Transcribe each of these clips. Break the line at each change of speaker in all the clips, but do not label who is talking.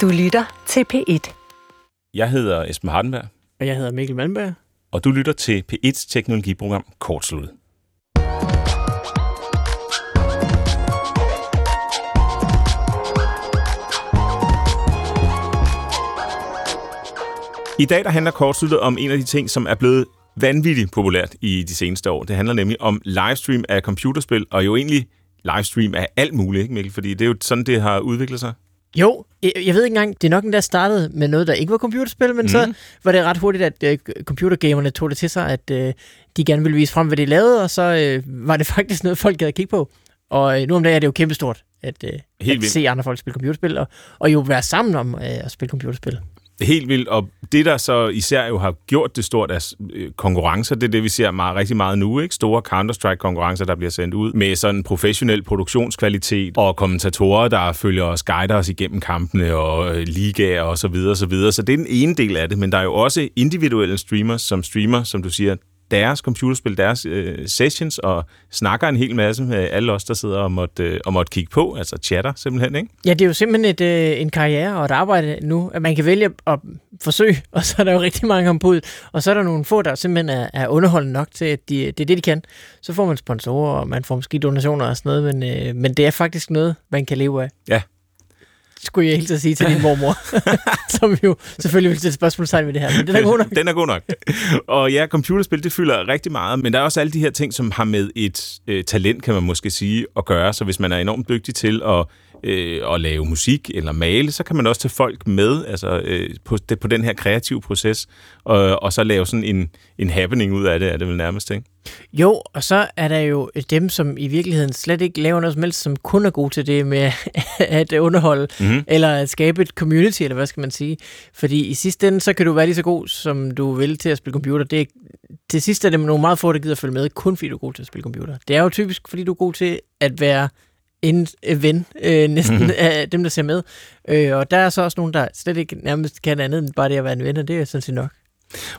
Du lytter til P1.
Jeg hedder Esben Hardenberg.
Og jeg hedder Mikkel Malmberg.
Og du lytter til P1's teknologiprogram Kortslut. I dag der handler kortsluttet om en af de ting, som er blevet vanvittigt populært i de seneste år. Det handler nemlig om livestream af computerspil, og jo egentlig livestream af alt muligt, ikke Mikkel? Fordi det er jo sådan, det har udviklet sig.
Jo, jeg, jeg ved ikke engang, det er nok den der startede med noget, der ikke var computerspil, men mm. så var det ret hurtigt, at uh, computergamerne tog det til sig, at uh, de gerne ville vise frem, hvad de lavede, og så uh, var det faktisk noget, folk gad at kigge på. Og uh, nu om dagen er det jo kæmpestort, at, uh, at se andre folk spille computerspil, og, og jo være sammen om uh, at spille computerspil.
Helt vildt, og det der så især jo har gjort det stort af øh, konkurrencer, det er det, vi ser meget, rigtig meget nu, ikke? Store Counter-Strike-konkurrencer, der bliver sendt ud med sådan professionel produktionskvalitet og kommentatorer, der følger os, guider os igennem kampene og øh, ligaer og så videre, så videre. Så det er den ene del af det, men der er jo også individuelle streamers, som streamer, som du siger, deres computerspil, deres øh, sessions, og snakker en hel masse med alle os, der sidder og måtte, øh, og måtte kigge på, altså chatter simpelthen, ikke?
Ja, det er jo simpelthen et, øh, en karriere og et arbejde nu, at man kan vælge at forsøge, og så er der jo rigtig mange om budet, og så er der nogle få, der simpelthen er, er underholdende nok til, at de, det er det, de kan. Så får man sponsorer, og man får måske donationer og sådan noget, men, øh, men det er faktisk noget, man kan leve af.
Ja,
skulle jeg helt at sige til din mormor, som jo selvfølgelig vil stille spørgsmålstegn ved det her, men den er god nok.
den er god nok. Og ja, computerspil, det fylder rigtig meget, men der er også alle de her ting, som har med et øh, talent, kan man måske sige, at gøre. Så hvis man er enormt dygtig til at øh, at lave musik eller male, så kan man også tage folk med altså, øh, på, det, på den her kreative proces, og, og så lave sådan en, en happening ud af det, er det vel nærmest, ikke?
Jo, og så er der jo dem, som i virkeligheden slet ikke laver noget som helst, som kun er gode til det med at underholde, mm-hmm. eller at skabe et community, eller hvad skal man sige. Fordi i sidste ende, så kan du være lige så god, som du vil til at spille computer. Det er, til sidst er det nogle meget få, der gider at følge med, kun fordi du er god til at spille computer. Det er jo typisk, fordi du er god til at være en ven øh, næsten mm-hmm. af dem, der ser med. Øh, og der er så også nogen, der slet ikke nærmest kan andet end bare det at være en ven, og det er sådan set nok.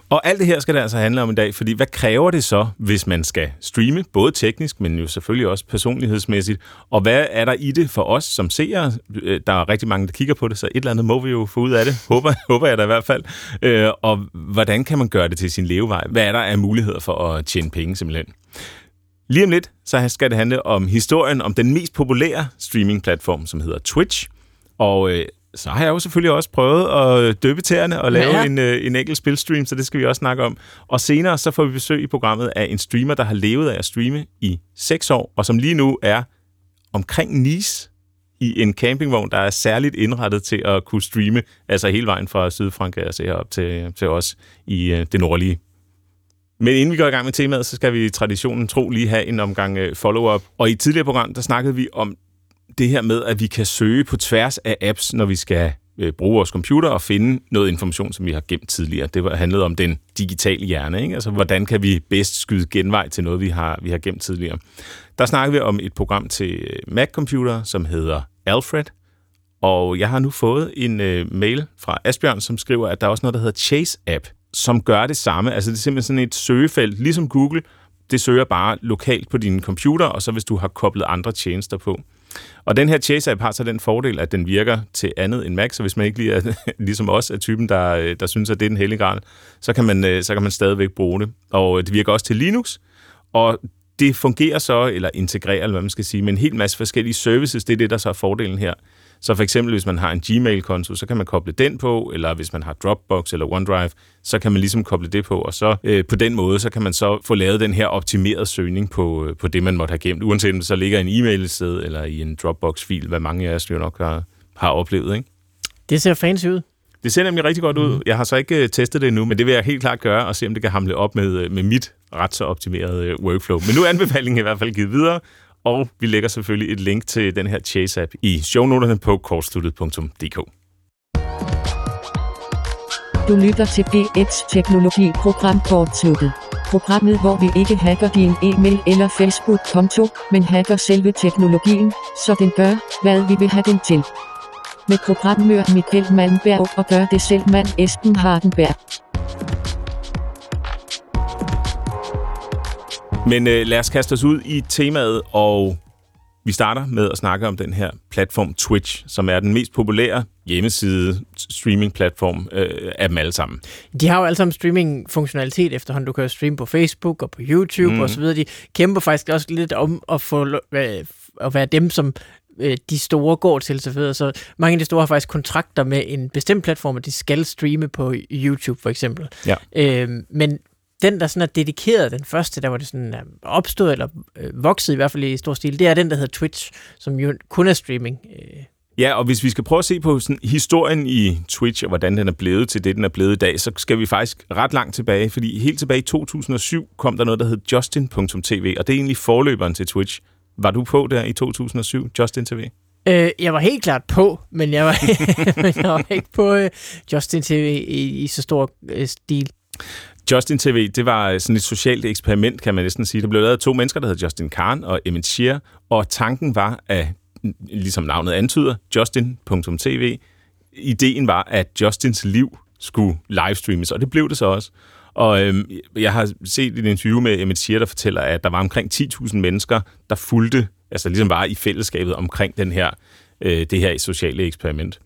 Og alt det her skal det altså handle om i dag, fordi hvad kræver det så, hvis man skal streame, både teknisk, men jo selvfølgelig også personlighedsmæssigt, og hvad er der i det for os som seere? Øh, der er rigtig mange, der kigger på det, så et eller andet må vi jo få ud af det, håber, håber jeg da i hvert fald. Øh, og hvordan kan man gøre det til sin levevej? Hvad er der af muligheder for at tjene penge simpelthen? Lige om lidt, så skal det handle om historien om den mest populære streamingplatform, som hedder Twitch. Og øh, så har jeg jo selvfølgelig også prøvet at døbe tæerne og lave ja. en, øh, en enkelt spilstream, så det skal vi også snakke om. Og senere så får vi besøg i programmet af en streamer, der har levet af at streame i 6 år, og som lige nu er omkring Nice i en campingvogn, der er særligt indrettet til at kunne streame, altså hele vejen fra Sydfrankrig og se op til, til os i øh, det nordlige men inden vi går i gang med temaet, så skal vi i traditionen tro lige have en omgang øh, follow-up. Og i et tidligere program, der snakkede vi om det her med, at vi kan søge på tværs af apps, når vi skal øh, bruge vores computer og finde noget information, som vi har gemt tidligere. Det handlede om den digitale hjerne. Ikke? Altså, hvordan kan vi bedst skyde genvej til noget, vi har, vi har gemt tidligere. Der snakkede vi om et program til øh, Mac-computer, som hedder Alfred. Og jeg har nu fået en øh, mail fra Asbjørn, som skriver, at der er også noget, der hedder Chase-app som gør det samme. Altså det er simpelthen sådan et søgefelt, ligesom Google. Det søger bare lokalt på din computer, og så hvis du har koblet andre tjenester på. Og den her Chase-app har så den fordel, at den virker til andet end Mac, så hvis man ikke lige er, ligesom os er typen, der, øh, der synes, at det er den hellige gral, så kan, man, øh, så kan man stadigvæk bruge det. Og øh, det virker også til Linux, og det fungerer så, eller integrerer, eller hvad man skal sige, med en hel masse forskellige services. Det er det, der så er fordelen her. Så for eksempel, hvis man har en Gmail-konto, så kan man koble den på, eller hvis man har Dropbox eller OneDrive, så kan man ligesom koble det på, og så øh, på den måde, så kan man så få lavet den her optimerede søgning på, øh, på det, man måtte have gemt, uanset om det så ligger i en e-mail sted eller i en Dropbox-fil, hvad mange af os jo nok har, har oplevet. Ikke?
Det ser fancy ud.
Det ser nemlig rigtig godt ud. Mm. Jeg har så ikke øh, testet det endnu, men det vil jeg helt klart gøre, og se om det kan hamle op med, øh, med mit ret så optimerede workflow. Men nu er anbefalingen i hvert fald givet videre, og vi lægger selvfølgelig et link til den her Chase-app i shownoterne på kortsluttet.dk.
Du lytter til BX teknologi-program Kortsluttet. Programmet, hvor vi ikke hacker din e-mail eller Facebook-konto, men hacker selve teknologien, så den gør, hvad vi vil have den til. Med programmør Michael Malmberg og gør det selv mand Esben Hardenberg.
Men øh, lad os kaste os ud i temaet, og Vi starter med at snakke om den her platform Twitch, som er den mest populære hjemmeside streaming-platform øh, af dem alle sammen.
De har jo alle sammen streaming-funktionalitet efterhånden. Du kan jo streame på Facebook og på YouTube mm. og så videre. De kæmper faktisk også lidt om at få at være dem, som øh, de store går til, så videre. Så mange af de store har faktisk kontrakter med en bestemt platform, at de skal streame på YouTube for eksempel.
Ja.
Øh, men den, der sådan er dedikeret, den første, der var det sådan er opstået, eller øh, vokset i hvert fald i stor stil, det er den, der hedder Twitch, som jo kun er streaming. Øh.
Ja, og hvis vi skal prøve at se på sådan, historien i Twitch, og hvordan den er blevet til det, den er blevet i dag, så skal vi faktisk ret langt tilbage, fordi helt tilbage i 2007 kom der noget, der hed Justin.tv, og det er egentlig forløberen til Twitch. Var du på der i 2007, Justin TV?
Øh, jeg var helt klart på, men jeg var, men jeg var ikke på uh, Justin TV i, i så stor uh, stil.
Justin TV, det var øh, sådan et socialt eksperiment, kan man næsten sige. Der blev lavet af to mennesker, der hed Justin Karn og Emmett Shear, og tanken var, at ligesom navnet antyder, Justin.tv, ideen var, at Justins liv skulle livestreames, og det blev det så også. Og øhm, jeg har set et interview med Emmett Shear, der fortæller, at der var omkring 10.000 mennesker, der fulgte, altså ligesom var i fællesskabet omkring den her, øh, det her sociale eksperiment.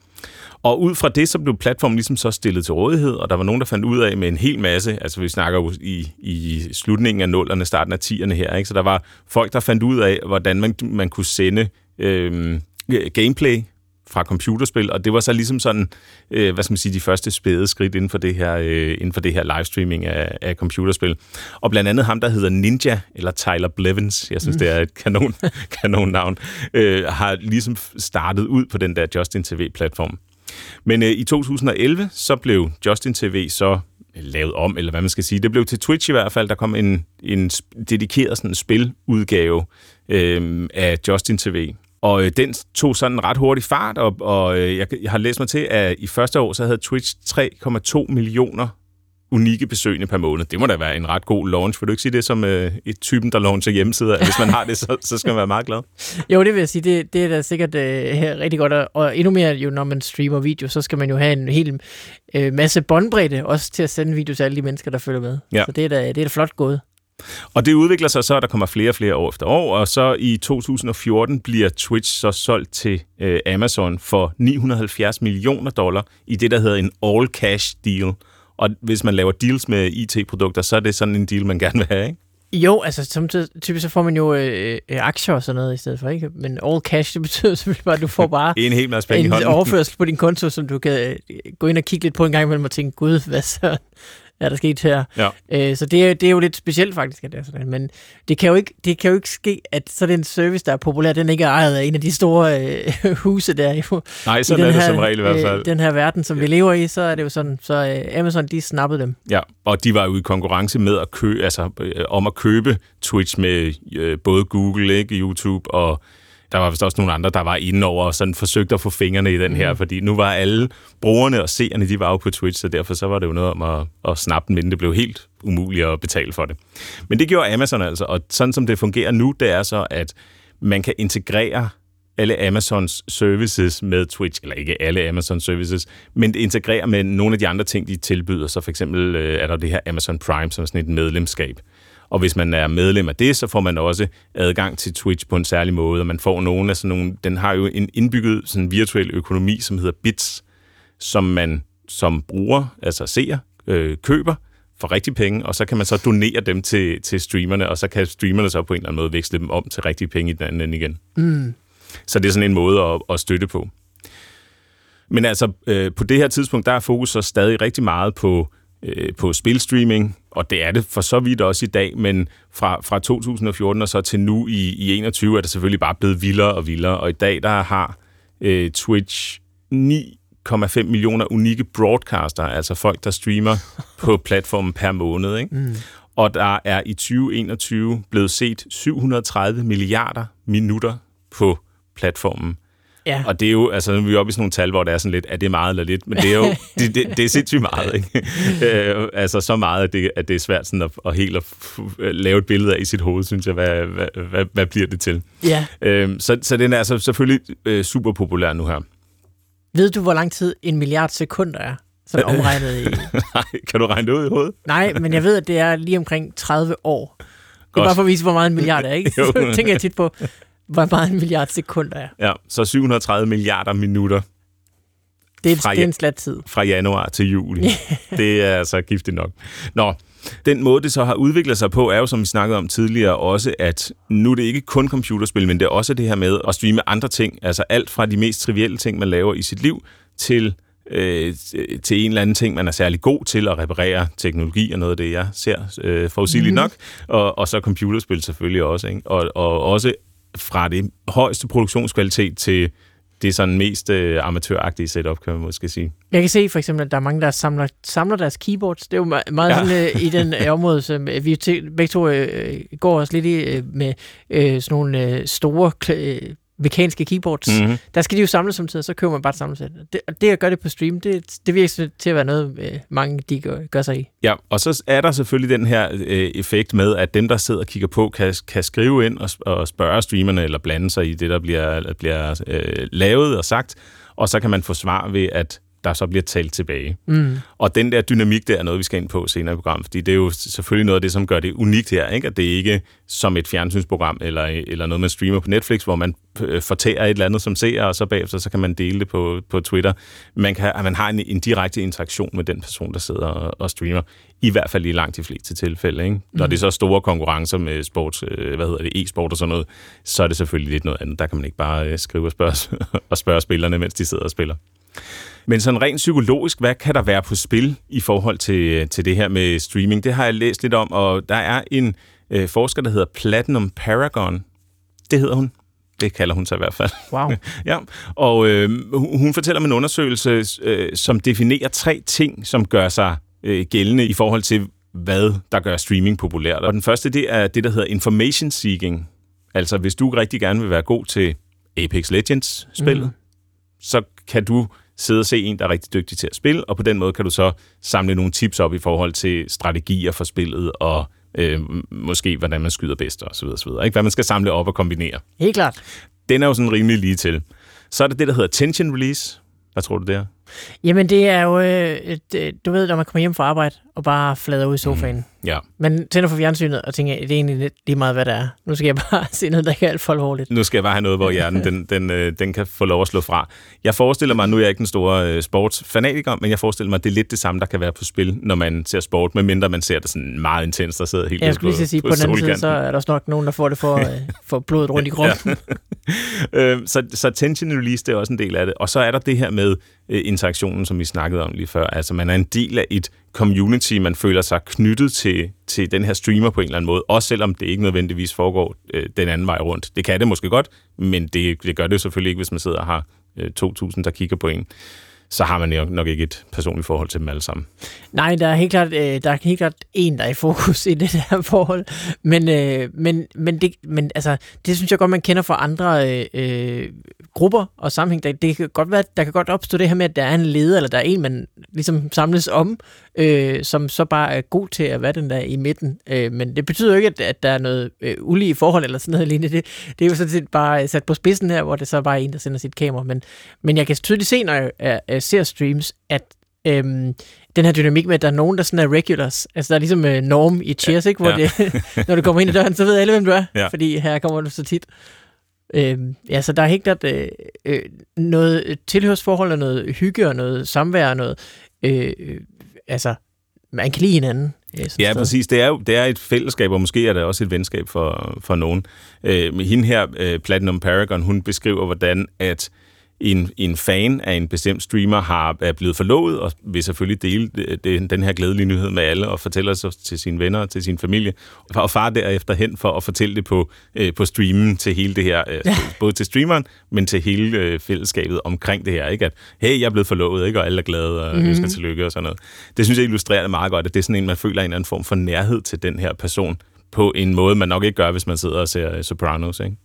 Og ud fra det, så blev platformen ligesom så stillet til rådighed, og der var nogen, der fandt ud af med en hel masse, altså vi snakker jo i, i slutningen af nullerne, starten af 10'erne her, ikke? så der var folk, der fandt ud af, hvordan man, man kunne sende øh, gameplay fra computerspil, og det var så ligesom sådan, øh, hvad skal man sige, de første spæde skridt inden for det her, øh, inden for det her livestreaming af, af computerspil. Og blandt andet ham, der hedder Ninja, eller Tyler Blevins, jeg synes, mm. det er et kanon, kanon navn, øh, har ligesom startet ud på den der Justin TV-platform. Men øh, i 2011, så blev Justin TV så øh, lavet om, eller hvad man skal sige. Det blev til Twitch i hvert fald. Der kom en, en dedikeret sådan, spiludgave øh, af Justin TV. Og øh, den tog sådan ret hurtig fart, og, og øh, jeg, jeg har læst mig til, at i første år, så havde Twitch 3,2 millioner unikke besøgende per måned. Det må da være en ret god launch. Vil du ikke sige det som øh, et typen, der launcher hjemmesider? Hvis man har det, så, så skal man være meget glad.
Jo, det vil jeg sige. Det, det er da sikkert øh, rigtig godt. Og endnu mere, jo, når man streamer video, så skal man jo have en hel øh, masse båndbredde, også til at sende video til alle de mennesker, der følger med.
Ja.
Så det er da, det er da flot gået.
Og det udvikler sig så, at der kommer flere og flere år efter år, og så i 2014 bliver Twitch så solgt til øh, Amazon for 970 millioner dollar i det, der hedder en all-cash deal. Og hvis man laver deals med IT-produkter, så er det sådan en deal, man gerne vil have, ikke?
Jo, altså som typisk så får man jo øh, øh, aktier og sådan noget i stedet for, ikke? Men all cash, det betyder selvfølgelig bare, at du får bare
en hel masse penge
en
i hånden.
overførsel på din konto, som du kan øh, gå ind og kigge lidt på en gang imellem og tænke, gud, hvad så er der sket her?
Ja.
Øh, så det er, det er jo lidt specielt faktisk, at det er sådan. Men det kan, jo ikke, det kan jo ikke ske, at så den service, der er populær, den ikke er ejet af en af de store øh, huse der. Jo.
Nej, sådan er det her, som regel i hvert fald.
Øh, den her verden, som ja. vi lever i, så er det jo sådan, så øh, Amazon, de snappede dem.
Ja, og de var jo i konkurrence med at købe, altså øh, om at købe Twitch med øh, både Google, ikke, YouTube og der var vist også nogle andre, der var inde over og sådan forsøgte at få fingrene i den her, mm. fordi nu var alle brugerne og seerne, de var jo på Twitch, så derfor så var det jo noget om at, at snappe den, men det blev helt umuligt at betale for det. Men det gjorde Amazon altså, og sådan som det fungerer nu, det er så, at man kan integrere alle Amazons services med Twitch, eller ikke alle Amazon services, men integrere med nogle af de andre ting, de tilbyder. Så for eksempel øh, er der det her Amazon Prime, som er sådan et medlemskab. Og hvis man er medlem af det, så får man også adgang til Twitch på en særlig måde, og man får nogle af sådan nogle, den har jo en indbygget sådan virtuel økonomi, som hedder bits, som man som bruger, altså seer, øh, køber for rigtig penge, og så kan man så donere dem til, til streamerne, og så kan streamerne så på en eller anden måde veksle dem om til rigtige penge i den anden igen.
Mm.
Så det er sådan en måde at, at støtte på. Men altså, øh, på det her tidspunkt, der er fokus så stadig rigtig meget på øh, på spilstreaming, og det er det for så vidt også i dag, men fra, fra 2014 og så til nu i, i 21 er det selvfølgelig bare blevet vildere og vildere, og i dag der har øh, Twitch 9,5 millioner unikke broadcaster, altså folk, der streamer på platformen per måned. Ikke? Mm. Og der er i 2021 blevet set 730 milliarder minutter på platformen.
Ja.
Og det er jo, altså nu er vi oppe i sådan nogle tal, hvor det er sådan lidt, er det meget eller lidt? Men det er jo, det, det, det er sindssygt meget, ikke? øh, altså så meget, at det, at det er svært sådan at, at helt at lave et billede af i sit hoved, synes jeg, hvad, hvad, hvad, hvad bliver det til?
Ja.
Øh, så, så den er altså selvfølgelig øh, super populær nu her.
Ved du, hvor lang tid en milliard sekunder er? Sådan omregnet i...
Nej, kan du regne det ud i hovedet?
Nej, men jeg ved, at det er lige omkring 30 år. Det er Godt. bare for at vise, hvor meget en milliard er, ikke? Så tænker jeg tit på, hvor meget en milliard sekunder er.
Ja, så 730 milliarder minutter
Det er,
Fra
det er en slat tid.
fra januar til juli. det er altså giftigt nok. Nå, den måde, det så har udviklet sig på, er jo, som vi snakkede om tidligere, også at nu er det ikke kun computerspil, men det er også det her med at streame andre ting. Altså alt fra de mest trivielle ting, man laver i sit liv, til, øh, til en eller anden ting, man er særlig god til at reparere teknologi, og noget af det, jeg ser øh, forudsigeligt mm. nok. Og, og så computerspil selvfølgelig også. Ikke? Og, og også fra det højeste produktionskvalitet til det sådan mest øh, amatøragtige setup, kan man måske sige.
Jeg kan se for eksempel, at der er mange, der samler, samler deres keyboards. Det er jo me- meget
Ja.
ja. sådan, øh, i den øh, område, som øh, vi til, begge to øh, går også lidt i øh, med øh, sådan nogle øh, store kl- øh, mekaniske keyboards.
Mm-hmm.
Der skal de jo samles samtidig, så køber man bare et samlesæt. Det, og det at gøre det på stream, det, det virker til at være noget, øh, mange de gør, gør sig i.
Ja, og så er der selvfølgelig den her øh, effekt med, at dem, der sidder og kigger på, kan, kan skrive ind og, og spørge streamerne, eller blande sig i det, der bliver, bliver øh, lavet og sagt, og så kan man få svar ved, at der så bliver talt tilbage.
Mm.
Og den der dynamik, der er noget, vi skal ind på senere i programmet, fordi det er jo selvfølgelig noget af det, som gør det unikt her, ikke? at det er ikke som et fjernsynsprogram eller, eller noget, man streamer på Netflix, hvor man øh, fortærer et eller andet som seer, og så bagefter så kan man dele det på, på Twitter. Man, kan, man har en, en direkte interaktion med den person, der sidder og, og streamer, i hvert fald i langt de fleste tilfælde. Ikke? Når det er så store konkurrencer med sports, øh, hvad hedder det, e-sport og sådan noget, så er det selvfølgelig lidt noget andet. Der kan man ikke bare øh, skrive og spørge, og spørge spillerne, mens de sidder og spiller. Men sådan rent psykologisk, hvad kan der være på spil i forhold til, til det her med streaming? Det har jeg læst lidt om, og der er en øh, forsker, der hedder Platinum Paragon. Det hedder hun. Det kalder hun sig i hvert fald.
Wow.
ja, og øh, hun fortæller om en undersøgelse, øh, som definerer tre ting, som gør sig øh, gældende i forhold til, hvad der gør streaming populært. Og den første, det er det, der hedder information seeking. Altså, hvis du rigtig gerne vil være god til Apex Legends-spillet, mm. så kan du sidde og se en, der er rigtig dygtig til at spille, og på den måde kan du så samle nogle tips op i forhold til strategier for spillet, og øh, måske hvordan man skyder bedst, og så videre, så videre. Ikke? Hvad man skal samle op og kombinere.
Helt klart.
Den er jo sådan rimelig lige til. Så er der det, der hedder tension release. Hvad tror du, det er?
Jamen, det er jo, øh, øh, du ved, når man kommer hjem fra arbejde og bare flader ud i sofaen. Mm.
Ja,
Man tænder for fjernsynet og tænker, det er egentlig lidt lige meget, hvad det er. Nu skal jeg bare se noget, der ikke er alt for alvorligt.
nu skal jeg bare have noget, hvor hjernen den, den, øh, den kan få lov at slå fra. Jeg forestiller mig, nu er jeg ikke den store øh, sportsfanatiker, men jeg forestiller mig, at det er lidt det samme, der kan være på spil, når man ser sport, medmindre man ser det sådan meget intens, der sidder helt
Jeg
ude
skulle lige sige, på, på den anden side, så er der også nok nogen, der får det for, øh, for blodet rundt i kroppen.
øh, så, så tension release, det er også en del af det. Og så er der det her med øh, interaktionen, som vi snakkede om lige før. Altså, man er en del af et community, man føler sig knyttet til, til den her streamer på en eller anden måde, også selvom det ikke nødvendigvis foregår øh, den anden vej rundt. Det kan det måske godt, men det, det gør det jo selvfølgelig ikke, hvis man sidder og har øh, 2.000, der kigger på en. Så har man jo nok ikke et personligt forhold til dem alle sammen.
Nej, der er helt klart, øh, der er helt klart en, der er i fokus i det der forhold. Men, øh, men, men, det, men altså, det synes jeg godt, man kender fra andre øh, øh, grupper og sammenhæng. Der, det kan godt være, der kan godt opstå det her med, at der er en leder, eller der er en, man ligesom samles om, øh, som så bare er god til at være den der i midten. Øh, men det betyder jo ikke, at, at der er noget øh, ulige forhold eller sådan noget lignende. Det, det er jo sådan set bare øh, sat på spidsen her, hvor det så bare er en, der sender sit kamera. Men, men jeg kan tydeligt se, når jeg, jeg, jeg ser streams, at øhm, den her dynamik med, at der er nogen, der sådan er regulars. Altså, der er ligesom øh, norm i Cheers, ikke? Hvor
Ja.
det, når du kommer ind i døren, så ved alle, hvem du er.
Ja.
Fordi her kommer du så tit. Øhm, ja, så der er helt klart øh, øh, noget tilhørsforhold, og noget hygge, og noget samvær, og noget... Øh, øh, altså, man kan lide hinanden. Øh, sådan
Ja, præcis. Det er jo det er et fællesskab, og måske er det også et venskab for, for nogen. Øh, med hende her, øh, Platinum Paragon, hun beskriver, hvordan at en, en fan af en bestemt streamer har, er blevet forlovet, og vil selvfølgelig dele det, det, den her glædelige nyhed med alle, og fortæller så til sine venner og til sin familie, og far derefter hen for at fortælle det på, øh, på streamen til hele det her, øh, både til streameren, men til hele øh, fællesskabet omkring det her, ikke? At, hey, jeg er blevet forlovet, ikke? Og alle er glade, og mm-hmm. ønsker tillykke og sådan noget. Det synes jeg illustrerer det meget godt, at det er sådan en, man føler en eller anden form for nærhed til den her person, på en måde, man nok ikke gør, hvis man sidder og ser øh, Sopranos, ikke?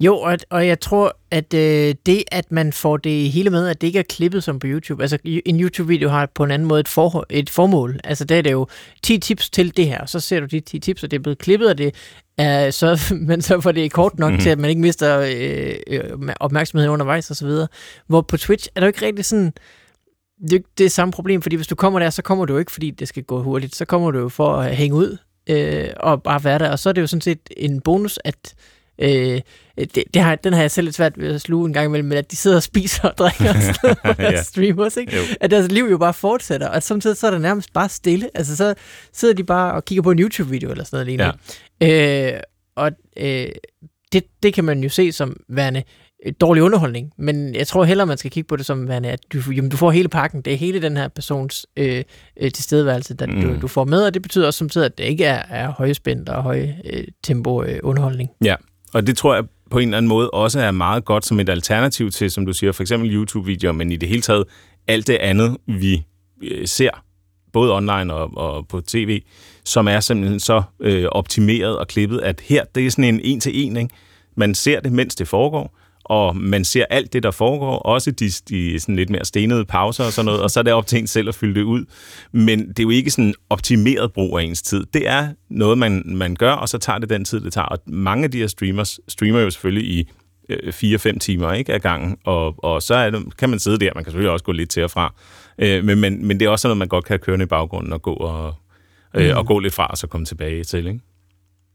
Jo, og, og jeg tror, at øh, det, at man får det hele med, at det ikke er klippet som på YouTube. Altså, en YouTube-video har på en anden måde et, for, et formål. Altså, der er det jo 10 tips til det her, og så ser du de 10 tips, og det er blevet klippet, og det er så, men så får det kort nok mm-hmm. til, at man ikke mister øh, øh, opmærksomheden undervejs og så videre. Hvor på Twitch er der jo ikke rigtig sådan... Det, det er samme problem, fordi hvis du kommer der, så kommer du jo ikke, fordi det skal gå hurtigt. Så kommer du jo for at hænge ud øh, og bare være der. Og så er det jo sådan set en bonus, at Øh, det, det har, den har jeg selv lidt svært ved at sluge en gang imellem, men at de sidder og spiser og drikker og sådan noget
Ja.
streamers, ikke?
Jo.
At deres liv jo bare fortsætter, og samtidig så er der nærmest bare stille. Altså så sidder de bare og kigger på en YouTube-video eller sådan noget lignende. Ja. Øh, og øh, det, det kan man jo se som værende øh, dårlig underholdning, men jeg tror hellere, man skal kigge på det som at du, jamen, du får hele pakken. Det er hele den her persons øh, øh, tilstedeværelse, der mm. du, du får med, og det betyder også samtidig, at det ikke er, er højspændt og høj øh, tempo øh, underholdning.
Ja, og det tror jeg på en eller anden måde også er meget godt som et alternativ til, som du siger, for eksempel YouTube-videoer, men i det hele taget alt det andet, vi øh, ser, både online og, og på tv, som er simpelthen så øh, optimeret og klippet, at her, det er sådan en en-til-en, ikke? Man ser det, mens det foregår, og man ser alt det, der foregår, også de, de sådan lidt mere stenede pauser og sådan noget, og så er det op til en selv at fylde det ud. Men det er jo ikke sådan optimeret brug af ens tid. Det er noget, man, man gør, og så tager det den tid, det tager. Og mange af de her streamers streamer jo selvfølgelig i øh, 4-5 timer ikke, ad gangen, og, og så er det, kan man sidde der, man kan selvfølgelig også gå lidt til og fra, øh, men, men, men det er også noget, man godt kan køre i baggrunden og gå, og, øh,
Mm.
og gå lidt fra, og så komme tilbage til. Ikke?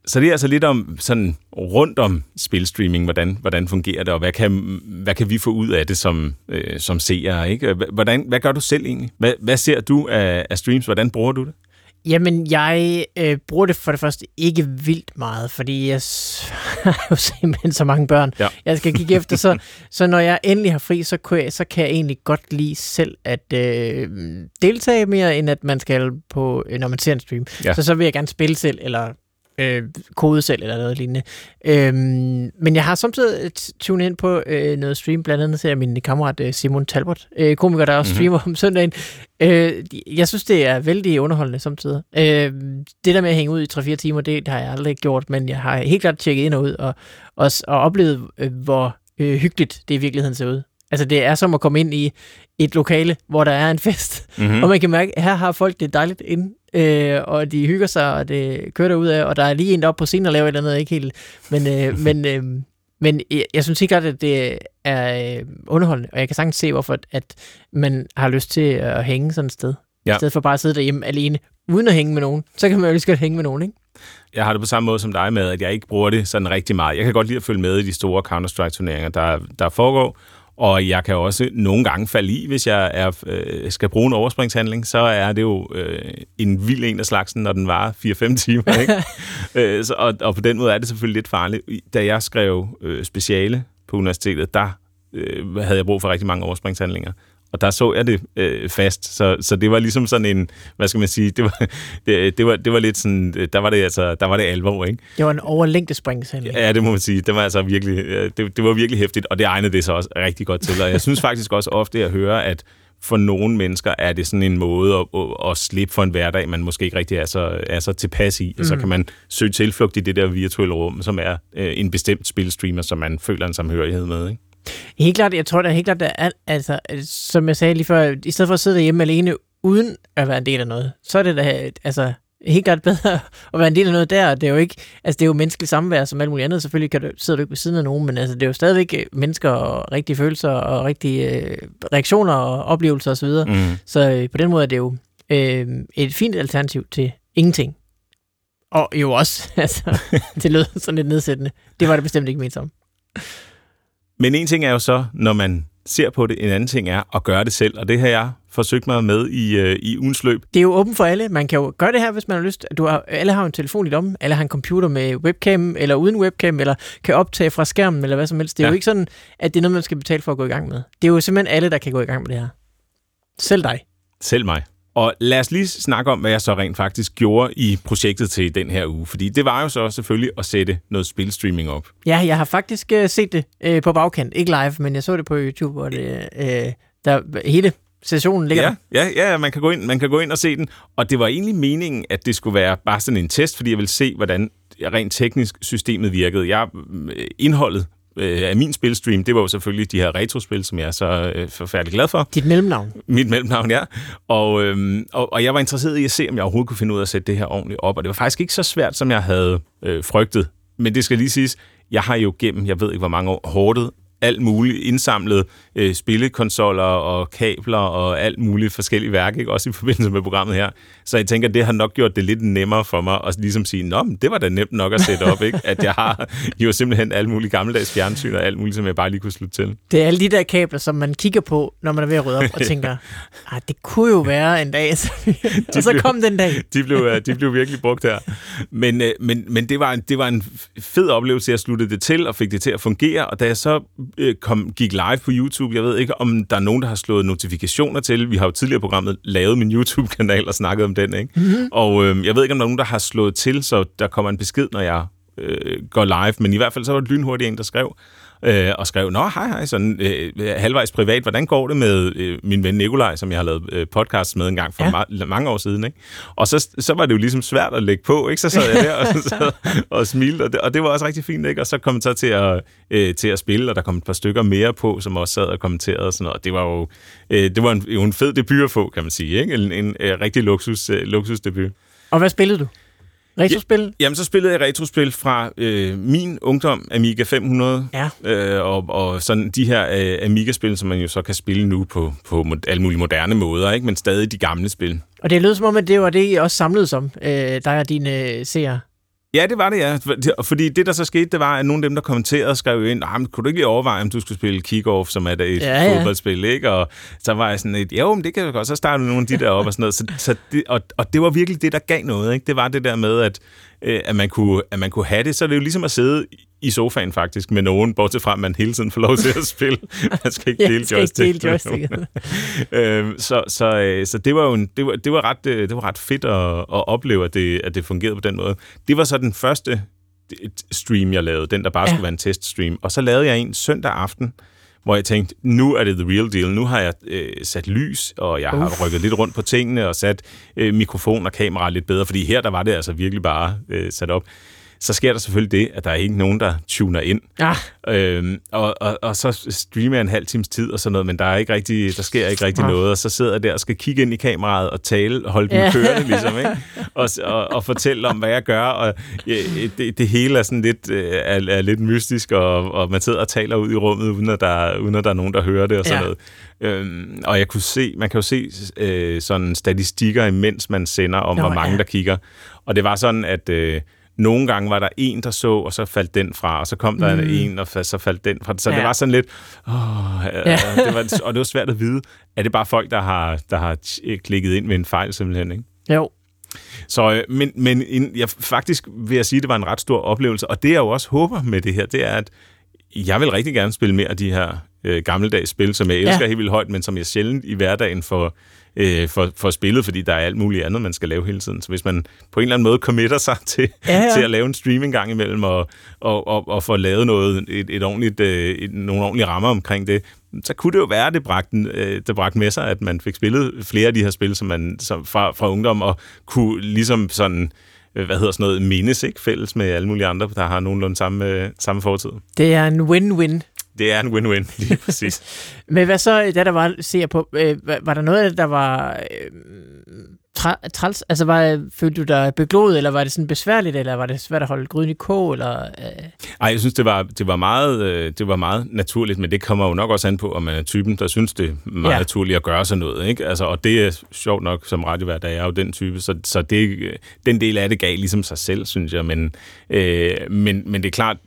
Så det er altså lidt om sådan rundt om spilstreaming, hvordan, hvordan fungerer det, og hvad kan, hvad kan vi få ud af det som, øh, som seere? Ikke? Hvordan, hvad gør du selv egentlig? Hvad, hvad ser du af, af streams? Hvordan bruger du det?
Jamen, jeg øh, bruger det for det første ikke vildt meget, fordi jeg har jo simpelthen så mange børn,
Ja.
jeg skal kigge efter. Så, så når jeg endelig har fri, så kan jeg, så kan jeg egentlig godt lide selv at øh, deltage mere, end at man skal på, øh, når man ser en stream.
Ja.
Så så vil jeg gerne spille selv, eller øh, kode selv, eller noget lignende. Øhm, men jeg har samtidig tunet ind på øh, noget stream, blandt andet ser jeg min kammerat øh, Simon Talbot, øh, komiker, der også
Mhm.
streamer om søndagen. Øh, jeg synes, det er vældig underholdende samtidig. Øh, det der med at hænge ud i 3-4 timer, det, det har jeg aldrig gjort, men jeg har helt klart tjekket ind og ud, og, og, og oplevet, øh, hvor øh, hyggeligt det i virkeligheden ser ud. Altså, det er som at komme ind i et lokale, hvor der er en fest,
Mm-hmm.
mm. og man kan mærke, at her har folk det dejligt inde, øh, og de hygger sig, og det kører derud af, og der er lige en deroppe på scenen og laver et eller andet, ikke helt, men, øh, men, øh, men jeg, jeg synes ikke godt, at det er øh, underholdende, og jeg kan sagtens se, hvorfor at man har lyst til at hænge sådan et sted,
Ja.
i stedet for bare at sidde derhjemme alene, uden at hænge med nogen. Så kan man jo lige godt hænge med nogen, ikke?
Jeg har det på samme måde som dig med, at jeg ikke bruger det sådan rigtig meget. Jeg kan godt lide at følge med i de store Counter-Strike-turneringer, der, der foregår, og jeg kan også nogle gange falde i, hvis jeg er, øh, skal bruge en overspringshandling, så er det jo øh, en vild en af slagsen, når den varer 4-5 timer. Ikke? øh, så, og, og på den måde er det selvfølgelig lidt farligt. Da jeg skrev øh, speciale på universitetet, der øh, havde jeg brug for rigtig mange overspringshandlinger. Og der så jeg det øh, fast, så, så det var ligesom sådan en, hvad skal man sige, det var, det, det var, det var lidt sådan, der var det altså, der var det alvor, ikke?
Det var en overlængdespringshandling.
Ja, det må man sige. Det var altså virkelig, det, det var virkelig hæftigt, og det egnede det sig også rigtig godt til. Og jeg synes faktisk også ofte at høre, at for nogle mennesker er det sådan en måde at, at, at slippe for en hverdag, man måske ikke rigtig er så, er så tilpas i. Og så kan man søge tilflugt i det der virtuelle rum, som er øh, en bestemt spilstreamer, som man føler en samhørighed med. Ikke?
Helt klart, jeg tror da helt klart, der er, altså, som jeg sagde lige før, i stedet for at sidde derhjemme alene, uden at være en del af noget, så er det da, altså, helt klart bedre at være en del af noget der. Det er jo ikke, altså det er jo menneskeligt samvær som alt muligt andet. Selvfølgelig kan du, sidder du ikke ved siden af nogen, men altså det er jo stadigvæk øh, mennesker og rigtige følelser og rigtige øh, reaktioner og oplevelser osv. Mm.
Mm.
Så øh, på den måde er det jo øh, et fint alternativ til ingenting. Og jo også, altså, det lød sådan lidt nedsættende. Det var det bestemt ikke ment som.
Men en ting er jo så, når man ser på det, en anden ting er at gøre det selv, og det har jeg forsøgt mig med i, øh, i ugens løb.
Det er jo åbent for alle. Man kan jo gøre det her, hvis man har lyst. Du har, alle har en telefon i lommen, alle har en computer med webcam, eller uden webcam, eller kan optage fra skærmen, eller hvad som helst. Det er. Ja. jo ikke sådan, at det er noget, man skal betale for at gå i gang med. Det er jo simpelthen alle, der kan gå i gang med det her. Selv dig.
Selv mig. Og lad os lige snakke om, hvad jeg så rent faktisk gjorde i projektet til den her uge. Fordi det var jo så selvfølgelig at sætte noget spilstreaming op.
Ja, jeg har faktisk øh, set det øh, på bagkant. Ikke live, men jeg så det på YouTube, hvor det, øh, der, hele sessionen ligger
Ja,
der.
ja, ja man, kan gå ind, man kan gå ind og se den. Og det var egentlig meningen, at det skulle være bare sådan en test, fordi jeg ville se, hvordan rent teknisk systemet virkede. Jeg, øh, indholdet øh, af min spilstream, det var jo selvfølgelig de her retrospil, som jeg er så øh, forfærdelig glad for.
Dit mellemnavn.
Mit mellemnavn, ja. Og, øhm, og, og jeg var interesseret i at se, om jeg overhovedet kunne finde ud af at sætte det her ordentligt op. Og det var faktisk ikke så svært, som jeg havde øh, frygtet. Men det skal lige siges, jeg har jo gennem, jeg ved ikke hvor mange år, hårdet alt muligt indsamlet øh, spillekonsoller og kabler og alt muligt forskellige værk, ikke? også i forbindelse med programmet her. Så jeg tænker, det har nok gjort det lidt nemmere for mig at ligesom sige, nå, men det var da nemt nok at sætte op, ikke? at jeg har jo simpelthen alle mulige gammeldags fjernsyn og alt muligt, som jeg bare lige kunne slutte til.
Det er alle de der kabler, som man kigger på, når man er ved at rydde op og tænker, ah, det kunne jo være en dag. og så kom den dag.
de, blev, de blev virkelig brugt her. Men, øh, men, men det, var en, det var en fed oplevelse, jeg sluttede det til og fik det til at fungere. Og da jeg så øh, kom, gik live på YouTube, jeg ved ikke, om der er nogen, der har slået notifikationer til. Vi har jo tidligere programmet lavet min YouTube-kanal og snakket om den. Ikke? Mm-hmm. Og øh, jeg ved ikke, om der er nogen, der har slået til, så der kommer en besked, når jeg øh, går live. Men i hvert fald så var det lynhurtigt en, der skrev, øh, og skrev, nå hej hej, sådan øh, halvvejs privat, hvordan går det med øh, min ven Nikolaj, som jeg har lavet øh, podcast med en gang for ja. ma- mange år siden, ikke? Og så, så var det jo ligesom svært at lægge på, ikke? Så sad jeg der og, så, og smilte, og det, og det var også rigtig fint, ikke? Og så kom jeg så til at, øh, til at spille, og der kom et par stykker mere på, som også sad og kommenterede og sådan noget, og det var jo, øh, det var en, jo en fed debut at få, kan man sige, ikke? En, en, en øh, rigtig luksus, øh, luksusdebut.
Og hvad spillede du? Retrospil? Ja,
jamen, så spillede jeg retrospil fra øh, min ungdom, Amiga 500,
ja.
øh, og, og sådan de her øh, Amiga-spil, som man jo så kan spille nu på, på alle mulige moderne måder, ikke? men stadig de gamle spil.
Og det lød som om, at det var det, I også samlede som, øh, dig og dine øh, seere.
Ja, det var det, ja. Fordi det, der så skete, det var, at nogle af dem, der kommenterede, skrev ind, ah, kunne du ikke lige overveje, om du skulle spille kick-off, som er et ja, ja. fodboldspil, ikke? Og så var jeg sådan et, jo, men det kan jeg godt. Så startede nogle af de der op og sådan noget. Så, så det, og, og det var virkelig det, der gav noget, ikke? Det var det der med, at øh, at, man kunne, at man kunne have det, så er det jo ligesom at sidde i sofaen faktisk med nogen, bortset fra, at man hele tiden får lov til at spille. Man skal ikke dele ja, joystick. Dele øhm, så, så, øh, så det var jo en, det var, det var ret, øh, det var ret fedt at, at opleve, at det, at det fungerede på den måde. Det var så den første stream, jeg lavede, den der bare ja. skulle være en teststream. Og så lavede jeg en søndag aften, hvor jeg tænkte, nu er det the real deal. Nu har jeg øh, sat lys, og jeg har rykket lidt rundt på tingene, og sat øh, mikrofon og kamera lidt bedre, fordi her der var det altså virkelig bare øh, sat op så sker der selvfølgelig det, at der er ikke nogen, der tuner ind.
Ja.
Øhm, og, og, og så streamer jeg en halv times tid og sådan noget, men der, er ikke rigtig, der sker ikke rigtig ja. noget, og så sidder jeg der og skal kigge ind i kameraet og tale, holde den ja. kørende ligesom, ikke? Og, og, og fortælle om, hvad jeg gør, og ja, det, det hele er sådan lidt, øh, er, er lidt mystisk, og, og man sidder og taler ud i rummet, uden at der, uden at der er nogen, der hører det og sådan ja. noget. Øhm, og jeg kunne se, man kan jo se øh, sådan statistikker, imens man sender om, Nå, hvor mange ja. der kigger. Og det var sådan, at... Øh, nogle gange var der en, der så, og så faldt den fra, og så kom der mm. en, og så faldt den fra. Så ja. det var sådan lidt... Åh, ja. det var, og det var svært at vide, er det bare folk, der har, der har klikket ind med en fejl simpelthen, ikke?
Jo.
Så, øh, men, men jeg, faktisk vil jeg sige, at det var en ret stor oplevelse, og det jeg jo også håber med det her, det er, at jeg vil rigtig gerne spille mere af de her øh, gammeldags spil, som jeg elsker ja. helt vildt højt, men som jeg sjældent i hverdagen får, øh, for, for spillet, fordi der er alt muligt andet, man skal lave hele tiden. Så hvis man på en eller anden måde committer sig til, ja, ja. til at lave en streaming gang imellem, og, og, og, og få lavet noget, et, et ordentligt, øh, et, nogle ordentlige rammer omkring det, så kunne det jo være, at det bragte, øh, det bragte med sig, at man fik spillet flere af de her spil, som man som fra, fra ungdom, og kunne ligesom sådan øh, hvad hedder sådan noget, mindes, ikke? Fælles med alle mulige andre, der har nogenlunde samme, øh, samme fortid.
Det er en win-win
det er en win-win, lige præcis.
Men hvad så, da der var, ser på, øh, var der noget der var øh, træls? Altså, var, følte du dig begloet, eller var det sådan besværligt, eller var det svært at holde gryden i kog? Eller, øh?
Ej, jeg synes, det var, det, var meget, øh, det var meget naturligt, men det kommer jo nok også an på, om man er typen, der synes, det er meget ja. naturligt at gøre sådan noget. Ikke? Altså, og det er sjovt nok som radiovært, er jo den type, så, så det, den del af det gav ligesom sig selv, synes jeg. Men, øh, men, men det er klart,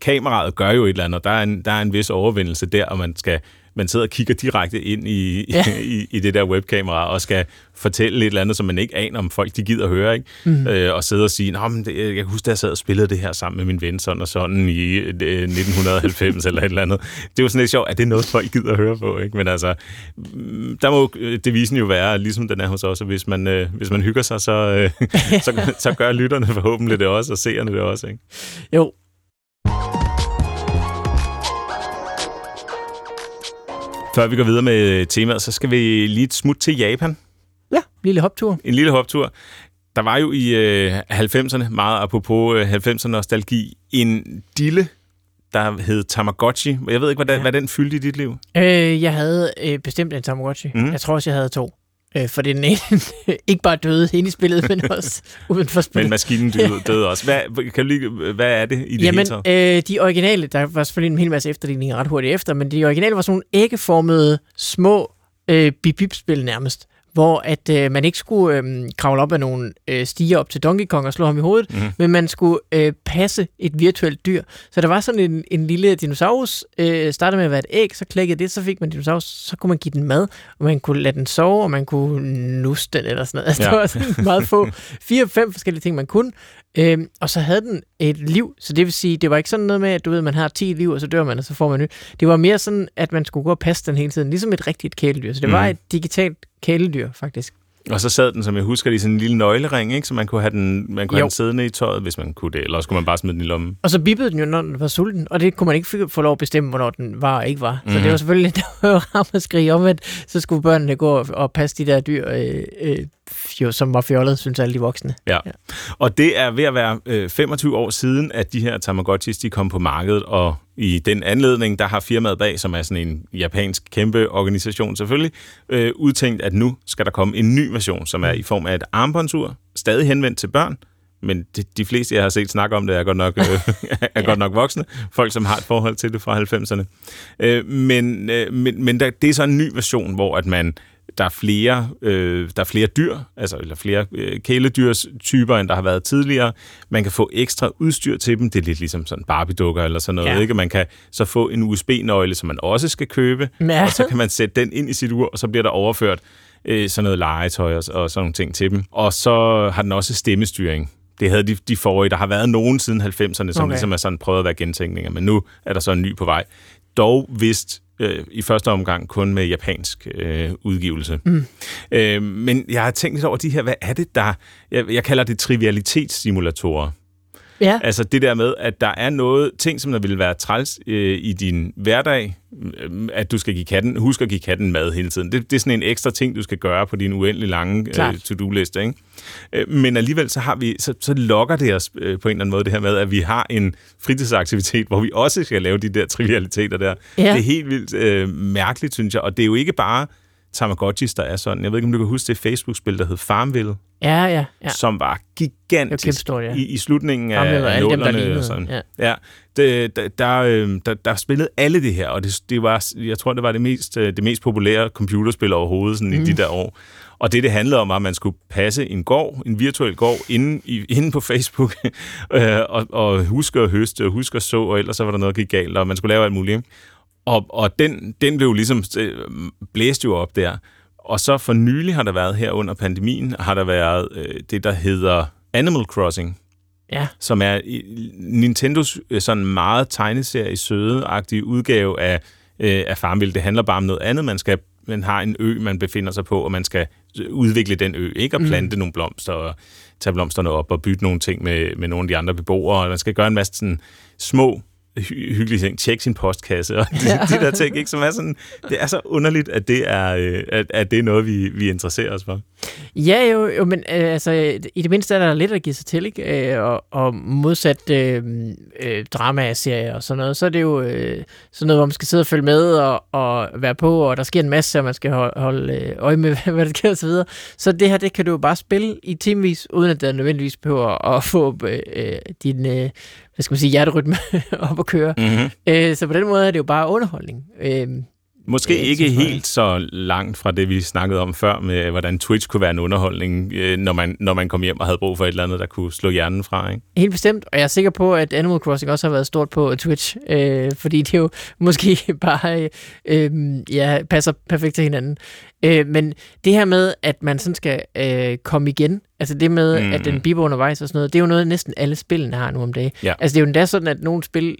kameraet gør jo et eller andet, der er en, der er en vis overvindelse der, og man skal man sidder og kigger direkte ind i, ja. i, i det der webkamera og skal fortælle et eller andet, som man ikke aner, om folk de gider at høre, ikke? Mm. Øh, og sidde og sige, Nå, men det, jeg kan huske, at jeg sad og spillede det her sammen med min ven sådan og sådan i øh, 1990 eller et eller andet. Det er jo sådan lidt sjovt, at det er noget, folk gider at høre på, ikke? Men altså, mm, der må øh, devisen jo være, ligesom den er hos os, at hvis man, øh, hvis man hygger sig, så, øh, så, så gør lytterne forhåbentlig det også, og seerne det også, ikke?
Jo,
Før vi går videre med temaet, så skal vi lige et smut til Japan.
Ja, en lille hoptur.
En lille hoptur. Der var jo i øh, 90'erne, meget apropos øh, 90'erne nostalgi, en dille, der hed Tamagotchi. Jeg ved ikke, hvad, ja. hvad den fyldte i dit liv?
Øh, jeg havde øh, bestemt en Tamagotchi. Mm. Jeg tror også, jeg havde to. Øh, for den ene ikke bare døde inde i spillet, men også uden for spillet.
Men maskinen døde, døde også. Hvad, kan du lige, hvad er det i det
Jamen,
hele taget?
øh, de originale, der var selvfølgelig en hel masse efterligninger ret hurtigt efter, men de originale var sådan nogle æggeformede, små øh, bip-bip-spil nærmest hvor at øh, man ikke skulle øh, kravle op af nogle øh, stiger op til Donkey Kong og slå ham i hovedet, mm. men man skulle øh, passe et virtuelt dyr. Så der var sådan en, en lille dinosaurus, øh, startede med at være et æg, så klækkede det, så fik man dinosaurus, så kunne man give den mad, og man kunne lade den sove, og man kunne nusse den eller sådan noget. Altså, ja. der var sådan meget få, fire-fem forskellige ting, man kunne. Øhm, og så havde den et liv, så det vil sige, det var ikke sådan noget med, at du ved, man har 10 liv, og så dør man, og så får man nyt. Det var mere sådan, at man skulle gå og passe den hele tiden, ligesom et rigtigt kæledyr. Så det mm. var et digitalt kæledyr, faktisk.
Og så sad den, som jeg husker, i sådan en lille nøglering, ikke? så man kunne have den, man kunne have den siddende i tøjet, hvis man kunne det, eller skulle man bare smide den i lommen.
Og så bippede den jo, når den var sulten, og det kunne man ikke få lov at bestemme, hvornår den var og ikke var. Så mm. det var selvfølgelig det var at skrige om, at så skulle børnene gå og passe de der dyr, øh, øh, jo, som var fjollet, synes alle de voksne.
Ja. ja. Og det er ved at være øh, 25 år siden, at de her Tamagotchis de kom på markedet, og i den anledning, der har firmaet bag, som er sådan en japansk kæmpe organisation selvfølgelig, øh, udtænkt, at nu skal der komme en ny version, som er i form af et armbåndsur, stadig henvendt til børn, men de, de fleste, jeg har set snakke om det, er godt nok, øh, er ja. godt nok voksne. Folk, som har et forhold til det fra 90'erne. Øh, men øh, men, men der, det er så en ny version, hvor at man der er flere, øh, der er flere dyr, altså eller flere øh, kæledyrstyper, end der har været tidligere. Man kan få ekstra udstyr til dem. Det er lidt ligesom sådan Barbie-dukker eller sådan noget. Ja. Ikke? Man kan så få en USB-nøgle, som man også skal købe, ja. og så kan man sætte den ind i sit ur, og så bliver der overført øh, sådan noget legetøj og, og sådan nogle ting til dem. Og så har den også stemmestyring. Det havde de, de forrige. Der har været nogen siden 90'erne, som okay. ligesom er sådan prøvet at være gentænkninger, men nu er der så en ny på vej. Dog vist øh, i første omgang kun med japansk øh, udgivelse. Mm. Øh, men jeg har tænkt lidt over de her, hvad er det der, jeg, jeg kalder det trivialitetssimulatorer. Ja. Altså det der med, at der er noget, ting, som der vil være træls øh, i din hverdag, øh, at du skal give katten, husk at give katten mad hele tiden. Det, det er sådan en ekstra ting, du skal gøre på din uendelig lange øh, to-do-liste. Ikke? Øh, men alligevel så, har vi, så, så lokker det os øh, på en eller anden måde det her med, at vi har en fritidsaktivitet, hvor vi også skal lave de der trivialiteter der. Ja. Det er helt vildt øh, mærkeligt, synes jeg. Og det er jo ikke bare Tamagotchis, der er sådan. Jeg ved ikke, om du kan huske det Facebook-spil, der hed Farmville.
Ja, ja, ja.
Som var gigantisk
stort, ja.
i, i slutningen af, af nullerne. Og sådan. Ja. ja det, der, der, øhm, der, der spillede alle det her, og det, det var, jeg tror, det var det mest, øh, det mest populære computerspil overhovedet sådan mm. i de der år. Og det, det handlede om, var, at man skulle passe en gård, en virtuel gård, inde, i, inde på Facebook, øh, og, og huske at høste, og huske at så, og ellers så var der noget, der gik galt, og man skulle lave alt muligt. Og, og den, den blev ligesom øh, blæst jo op der. Og så for nylig har der været her under pandemien, har der været øh, det, der hedder Animal Crossing. Ja. Som er Nintendos øh, sådan meget tegneserie søde udgave af, øh, af Farmville. Det handler bare om noget andet. Man skal man har en ø, man befinder sig på, og man skal udvikle den ø, ikke? Og plante mm. nogle blomster, og tage blomsterne op, og bytte nogle ting med, med nogle af de andre beboere, og man skal gøre en masse sådan små hy- hyggelige ting. Tjek sin postkasse og de, ja. de der ting, ikke? som er sådan, det er så underligt, at det er, øh, at, at det er noget, vi, vi interesserer os for.
Ja, jo, jo men øh, altså, i det mindste er der lidt at give sig til, ikke? Øh, og, og modsat øh, øh, drama-serier og sådan noget, så er det jo øh, sådan noget, hvor man skal sidde og følge med og, og være på, og der sker en masse, og man skal holde, holde øje med, hvad der sker og så videre. Så det her, det kan du jo bare spille i timevis, uden at der nødvendigvis behøver at få øh, din øh, hvad skal man sige, hjerterytme op at køre. Mm-hmm. Øh, så på den måde er det jo bare underholdning. Øh,
Måske øh, ikke helt så langt fra det, vi snakkede om før, med hvordan Twitch kunne være en underholdning, øh, når, man, når man kom hjem og havde brug for et eller andet, der kunne slå hjernen fra. Ikke?
Helt bestemt, og jeg er sikker på, at Animal Crossing også har været stort på Twitch, øh, fordi det jo måske bare øh, ja, passer perfekt til hinanden. Øh, men det her med, at man sådan skal øh, komme igen, altså det med, mm. at den biber undervejs og sådan noget, det er jo noget, næsten alle spillene har nu om dagen. Ja. Altså det er jo endda sådan, at nogle spil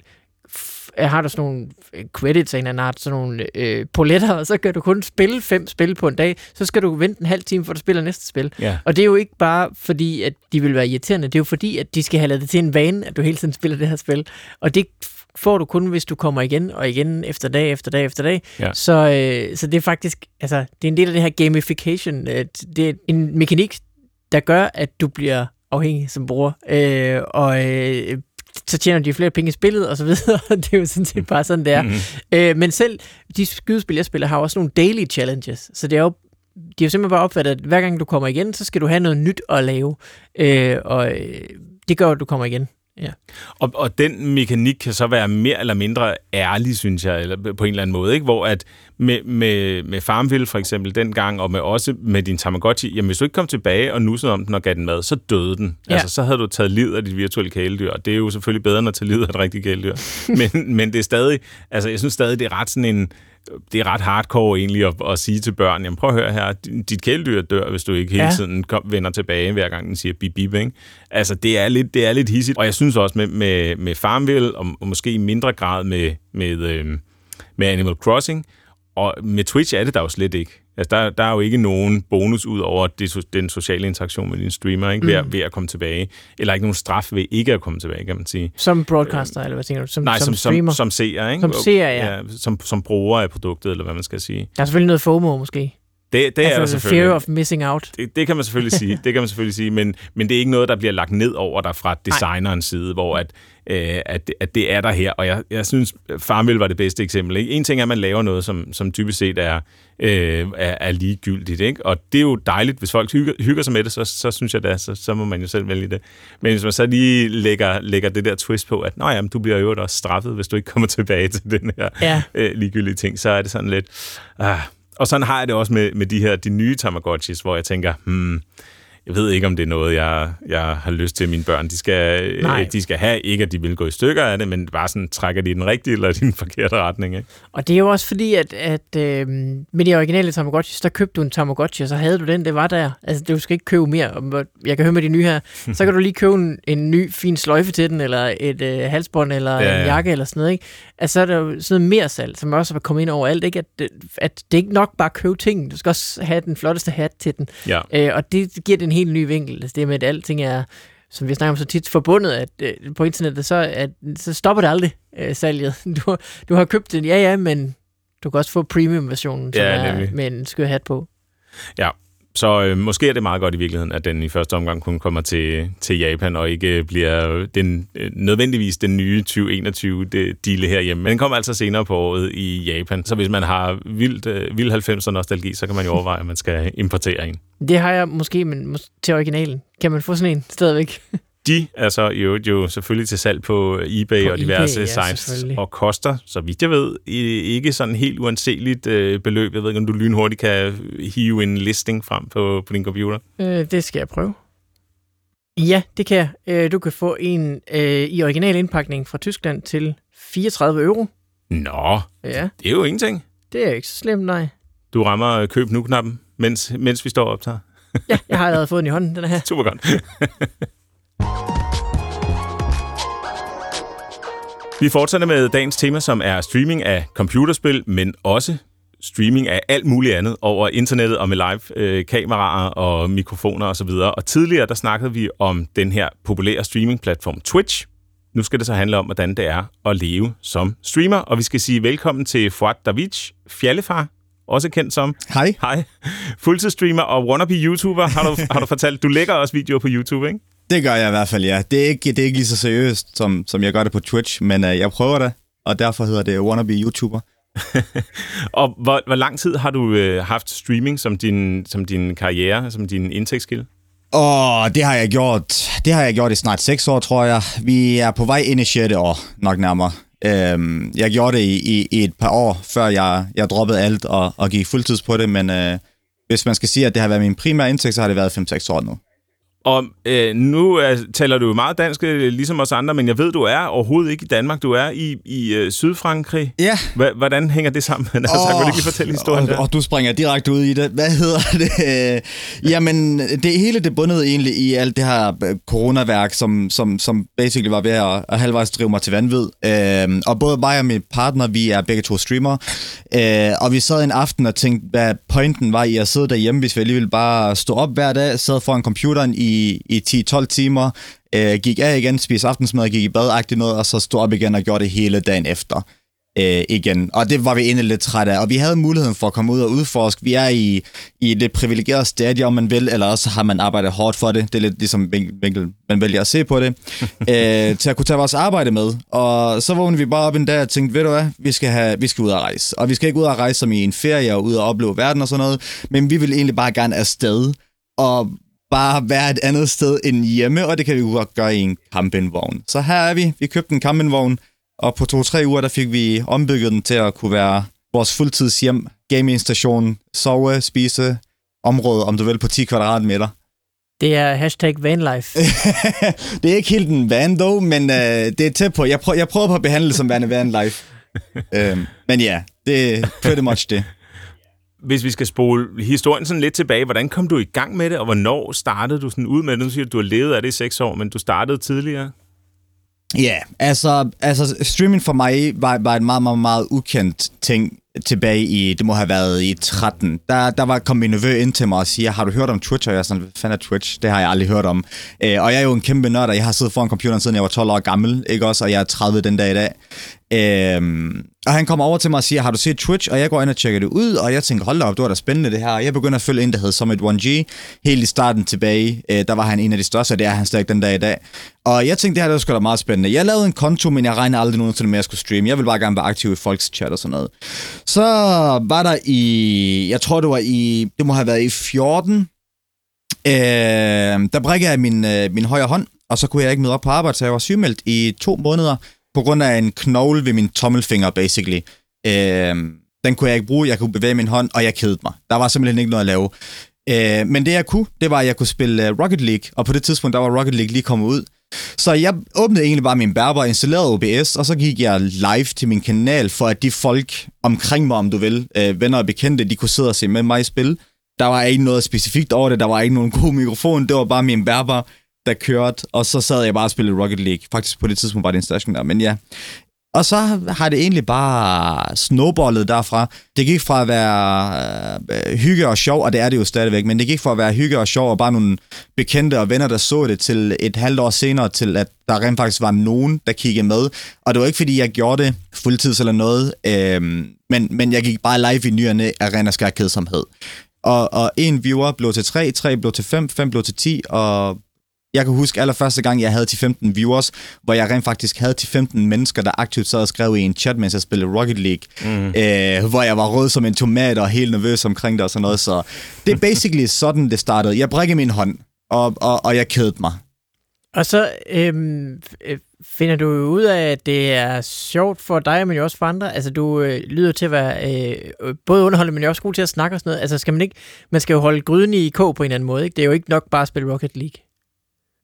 har du sådan nogle øh, credits af en anden art, sådan nogle øh, poletter, og så kan du kun spille fem spil på en dag, så skal du vente en halv time, for du spiller næste spil. Ja. Og det er jo ikke bare fordi, at de vil være irriterende, det er jo fordi, at de skal have lavet det til en vane, at du hele tiden spiller det her spil. Og det får du kun, hvis du kommer igen og igen efter dag efter dag efter dag. Ja. Så, øh, så det er faktisk, altså, det er en del af det her gamification. Øh, det er en mekanik, der gør, at du bliver afhængig som bruger, øh, og øh, så tjener de flere penge i spillet, og så videre. det er jo sådan set bare sådan, det er. Mm-hmm. Øh, men selv de skydespil, jeg spiller, har også nogle daily challenges, så det er jo de har simpelthen bare opfattet, at hver gang du kommer igen, så skal du have noget nyt at lave. Øh, og øh, det gør, at du kommer igen. Ja.
Og, og den mekanik kan så være mere eller mindre ærlig, synes jeg, eller på en eller anden måde, ikke? hvor at med, med, med Farmville for eksempel dengang, og med også med din Tamagotchi, jamen hvis du ikke kom tilbage og nussede om den og gav den mad, så døde den. Ja. Altså så havde du taget livet af dit virtuelle kæledyr, og det er jo selvfølgelig bedre end at tage livet af et rigtigt kæledyr. men, men det er stadig, altså jeg synes stadig, det er ret sådan en, det er ret hardcore egentlig at, at sige til børn, jamen prøv at høre her, dit kæledyr dør, hvis du ikke hele ja. tiden kom, vender tilbage, hver gang den siger bip bip, ikke? Altså det er lidt, det er lidt hissigt, og jeg synes også med, med, med Farmville, og, og måske i mindre grad med, med, øh, med Animal Crossing, og med Twitch er det der jo slet ikke. Altså, der, der er jo ikke nogen bonus ud over det, den sociale interaktion med din streamer, ikke? Ved, mm. ved at komme tilbage. Eller ikke nogen straf ved ikke at komme tilbage, kan man sige.
Som broadcaster, øh, eller hvad tænker du? Som,
nej, som,
som streamer?
Som, som seer, ikke?
Som seer, ja. ja
som, som bruger af produktet, eller hvad man skal sige.
Der er selvfølgelig noget FOMO, måske.
Det, det altså, er der selvfølgelig.
Fear of missing out.
Det, det kan man selvfølgelig sige. Det kan man selvfølgelig sige, men, men det er ikke noget, der bliver lagt ned over dig fra designerens side, hvor at, øh, at, at det er der her. Og jeg, jeg synes, Farmville var det bedste eksempel. Ikke? En ting er, at man laver noget, som, som typisk set er, øh, er, er ligegyldigt. Ikke? Og det er jo dejligt, hvis folk hygger, hygger sig med det, så, så synes jeg det så, så må man jo selv vælge det. Men hvis man så lige lægger, lægger det der twist på, at Nå, jamen, du bliver jo også straffet, hvis du ikke kommer tilbage til den her ja. øh, ligegyldige ting, så er det sådan lidt... Ah, og sådan har jeg det også med, med de her de nye Tamagotchis, hvor jeg tænker, hmm, jeg ved ikke, om det er noget, jeg, jeg har lyst til, at mine børn de skal, øh, de skal have. Ikke, at de vil gå i stykker af det, men bare sådan, trækker de i den rigtige eller den forkerte retning. Ikke?
Og det er jo også fordi, at, at øh, med de originale Tamagotchis, der købte du en Tamagotchi, og så havde du den, det var der. Altså, du skal ikke købe mere. Jeg kan høre med de nye her. Så kan du lige købe en, en ny fin sløjfe til den, eller et øh, halsbånd, eller ja, ja. en jakke, eller sådan noget. Ikke? Altså, så er der jo sådan noget mere salg, som også er kommet ind over alt. Ikke? At, at det er ikke nok bare at købe ting. Du skal også have den flotteste hat til den.
Ja.
Øh, og det giver den en helt ny vinkel. Altså, det med, at alting er som vi snakker om så tit, forbundet at, øh, på internettet, så, at, så stopper det aldrig øh, salget. Du, du har købt den, ja ja, men du kan også få premium-versionen, som ja, er med en skør hat på.
Ja, så øh, måske er det meget godt i virkeligheden, at den i første omgang kun kommer til, til Japan, og ikke øh, bliver den, øh, nødvendigvis den nye 2021-deal herhjemme. Men den kommer altså senere på året i Japan. Så hvis man har vildt, øh, vild 90'er nostalgi, så kan man jo overveje, at man skal importere en.
Det har jeg måske, men til originalen. Kan man få sådan en stadigvæk?
De er så jo, jo selvfølgelig til salg på eBay på og diverse eBay, ja, sites, og koster, så vidt jeg ved, ikke sådan helt uanseligt øh, beløb. Jeg ved ikke, om du lynhurtigt kan hive en listing frem på, på din computer.
Øh, det skal jeg prøve. Ja, det kan jeg. Øh, du kan få en øh, i original indpakning fra Tyskland til 34 euro.
Nå, ja. det er jo ingenting.
Det er ikke så slemt, nej.
Du rammer køb nu-knappen, mens, mens vi står og optager.
ja, jeg har allerede fået den i hånden, den her.
Super godt. Vi fortsætter med dagens tema, som er streaming af computerspil, men også streaming af alt muligt andet over internettet og med live-kameraer øh, og mikrofoner osv. Og, og tidligere, der snakkede vi om den her populære streaming-platform Twitch. Nu skal det så handle om, hvordan det er at leve som streamer, og vi skal sige velkommen til Fuad David, fjallefar, også kendt som...
Hej.
Hej. Fuldtidsstreamer og wannabe-YouTuber, har du, har du fortalt. Du lægger også videoer på YouTube, ikke?
Det gør jeg i hvert fald, ja. Det er ikke, det er ikke lige så seriøst, som, som jeg gør det på Twitch, men uh, jeg prøver det, og derfor hedder det wannabe YouTuber.
og hvor, hvor lang tid har du øh, haft streaming som din, som din karriere, som din indtægtskilde?
Åh, det har jeg gjort. Det har jeg gjort i snart 6 år, tror jeg. Vi er på vej ind i 6. år, nok nærmere. Øhm, jeg gjorde det i, i, i et par år, før jeg, jeg droppede alt og, og gik fuldtids på det, men øh, hvis man skal sige, at det har været min primære indtægt, så har det været 5-6 år nu.
Og øh, nu øh, taler du meget dansk, øh, ligesom os andre, men jeg ved, du er overhovedet ikke i Danmark. Du er i, i øh, Sydfrankrig.
Ja.
H- hvordan hænger det sammen? altså, oh, kan du lige fortælle historien
og, der? Og du springer direkte ud i det. Hvad hedder det? Jamen, det hele det bundede egentlig i alt det her øh, coronaværk, som, som, som basically var ved at, at halvvejs drive mig til vanvid. Øh, og både mig og min partner, vi er begge to streamer. Øh, og vi sad en aften og tænkte, hvad pointen var i at sidde derhjemme, hvis vi alligevel bare stå op hver dag, sad foran computeren i i, i 10-12 timer, øh, gik af igen, spiste aftensmad, gik i bad noget, og så stod op igen og gjorde det hele dagen efter. øh, igen. Og det var vi egentlig lidt trætte af. Og vi havde muligheden for at komme ud og udforske. Vi er i, i det privilegerede stadie, om man vil, eller også har man arbejdet hårdt for det. Det er lidt ligesom vinkel, man vælger at se på det. øh, til at kunne tage vores arbejde med. Og så vågnede vi bare op en dag og tænkte, ved du hvad, vi skal, have, vi skal ud og rejse. Og vi skal ikke ud og rejse som i en ferie og ud og opleve verden og sådan noget. Men vi vil egentlig bare gerne afsted. Og bare være et andet sted end hjemme, og det kan vi godt gøre i en campingvogn. Så her er vi. Vi købte en campingvogn, og på to-tre uger, der fik vi ombygget den til at kunne være vores fuldtidshjem, gamingstation, sove, spise, område, om du vil, på 10 kvadratmeter.
Det er hashtag vanlife.
det er ikke helt en van dog, men øh, det er tæt på. Jeg, prøver, jeg prøver på at behandle det som værende vanlife. øhm, men ja, det er pretty much det.
Hvis vi skal spole historien sådan lidt tilbage, hvordan kom du i gang med det, og hvornår startede du sådan ud med det? Nu siger du, du har levet af det i seks år, men du startede tidligere.
Ja, yeah, altså, altså streaming for mig var, var en meget, meget, meget ukendt ting tilbage i, det må have været i 13. Der, der var kom min nevø ind til mig og siger, har du hørt om Twitch? Og jeg er sådan, hvad fanden er Twitch? Det har jeg aldrig hørt om. Øh, og jeg er jo en kæmpe nørd, og jeg har siddet foran computeren siden jeg var 12 år gammel, ikke også? Og jeg er 30 den dag i dag. Øhm, og han kommer over til mig og siger, har du set Twitch? Og jeg går ind og tjekker det ud, og jeg tænker, hold da op, det var da spændende det her. Og jeg begynder at følge en, der hed Summit 1G. Helt i starten tilbage, øh, der var han en af de største, og det er han stadig den dag i dag. Og jeg tænkte, det her det var sgu da meget spændende. Jeg lavede en konto, men jeg regner aldrig nogen til med, at jeg skulle streame. Jeg vil bare gerne være aktiv i folks chat og sådan noget. Så var der i, jeg tror det var i, det må have været i 14, øh, der brækkede jeg min, øh, min højre hånd, og så kunne jeg ikke møde op på arbejde, så jeg var sygemeldt i to måneder på grund af en knogle ved min tommelfinger, basically. Øh, den kunne jeg ikke bruge, jeg kunne bevæge min hånd, og jeg kedede mig. Der var simpelthen ikke noget at lave. Øh, men det jeg kunne, det var, at jeg kunne spille øh, Rocket League, og på det tidspunkt, der var Rocket League lige kommet ud. Så jeg åbnede egentlig bare min bærbar, installerede OBS, og så gik jeg live til min kanal, for at de folk omkring mig, om du vil, øh, venner og bekendte, de kunne sidde og se med mig i spil. Der var ikke noget specifikt over det, der var ikke nogen god mikrofon, det var bare min bærbar, der kørte, og så sad jeg bare og spillede Rocket League. Faktisk på det tidspunkt var det en station der, men ja. Og så har det egentlig bare snowballet derfra. Det gik fra at være øh, øh, hygge og sjov, og det er det jo stadigvæk, men det gik fra at være hygge og sjov og bare nogle bekendte og venner, der så det, til et halvt år senere, til at der rent faktisk var nogen, der kiggede med. Og det var ikke, fordi jeg gjorde det fuldtids eller noget, øh, men, men jeg gik bare live i nyerne af ren og skær kedsomhed. Og, og en viewer blev til 3, 3 blev til 5, 5 blev til 10, og jeg kan huske allerførste gang, jeg havde til 15 viewers, hvor jeg rent faktisk havde til 15 mennesker, der aktivt sad og skrev i en chat, mens jeg spillede Rocket League, mm. øh, hvor jeg var rød som en tomat og helt nervøs omkring det og sådan noget. Så det er basically sådan, det startede. Jeg brækkede min hånd, og, og, og jeg kædede mig.
Og så øhm, finder du ud af, at det er sjovt for dig, men jo også for andre. Altså, du øh, lyder til at være øh, både underholdende, men også god til at snakke og sådan noget. Altså, skal man ikke... Man skal jo holde gryden i kog på en eller anden måde, ikke? Det er jo ikke nok bare at spille Rocket League.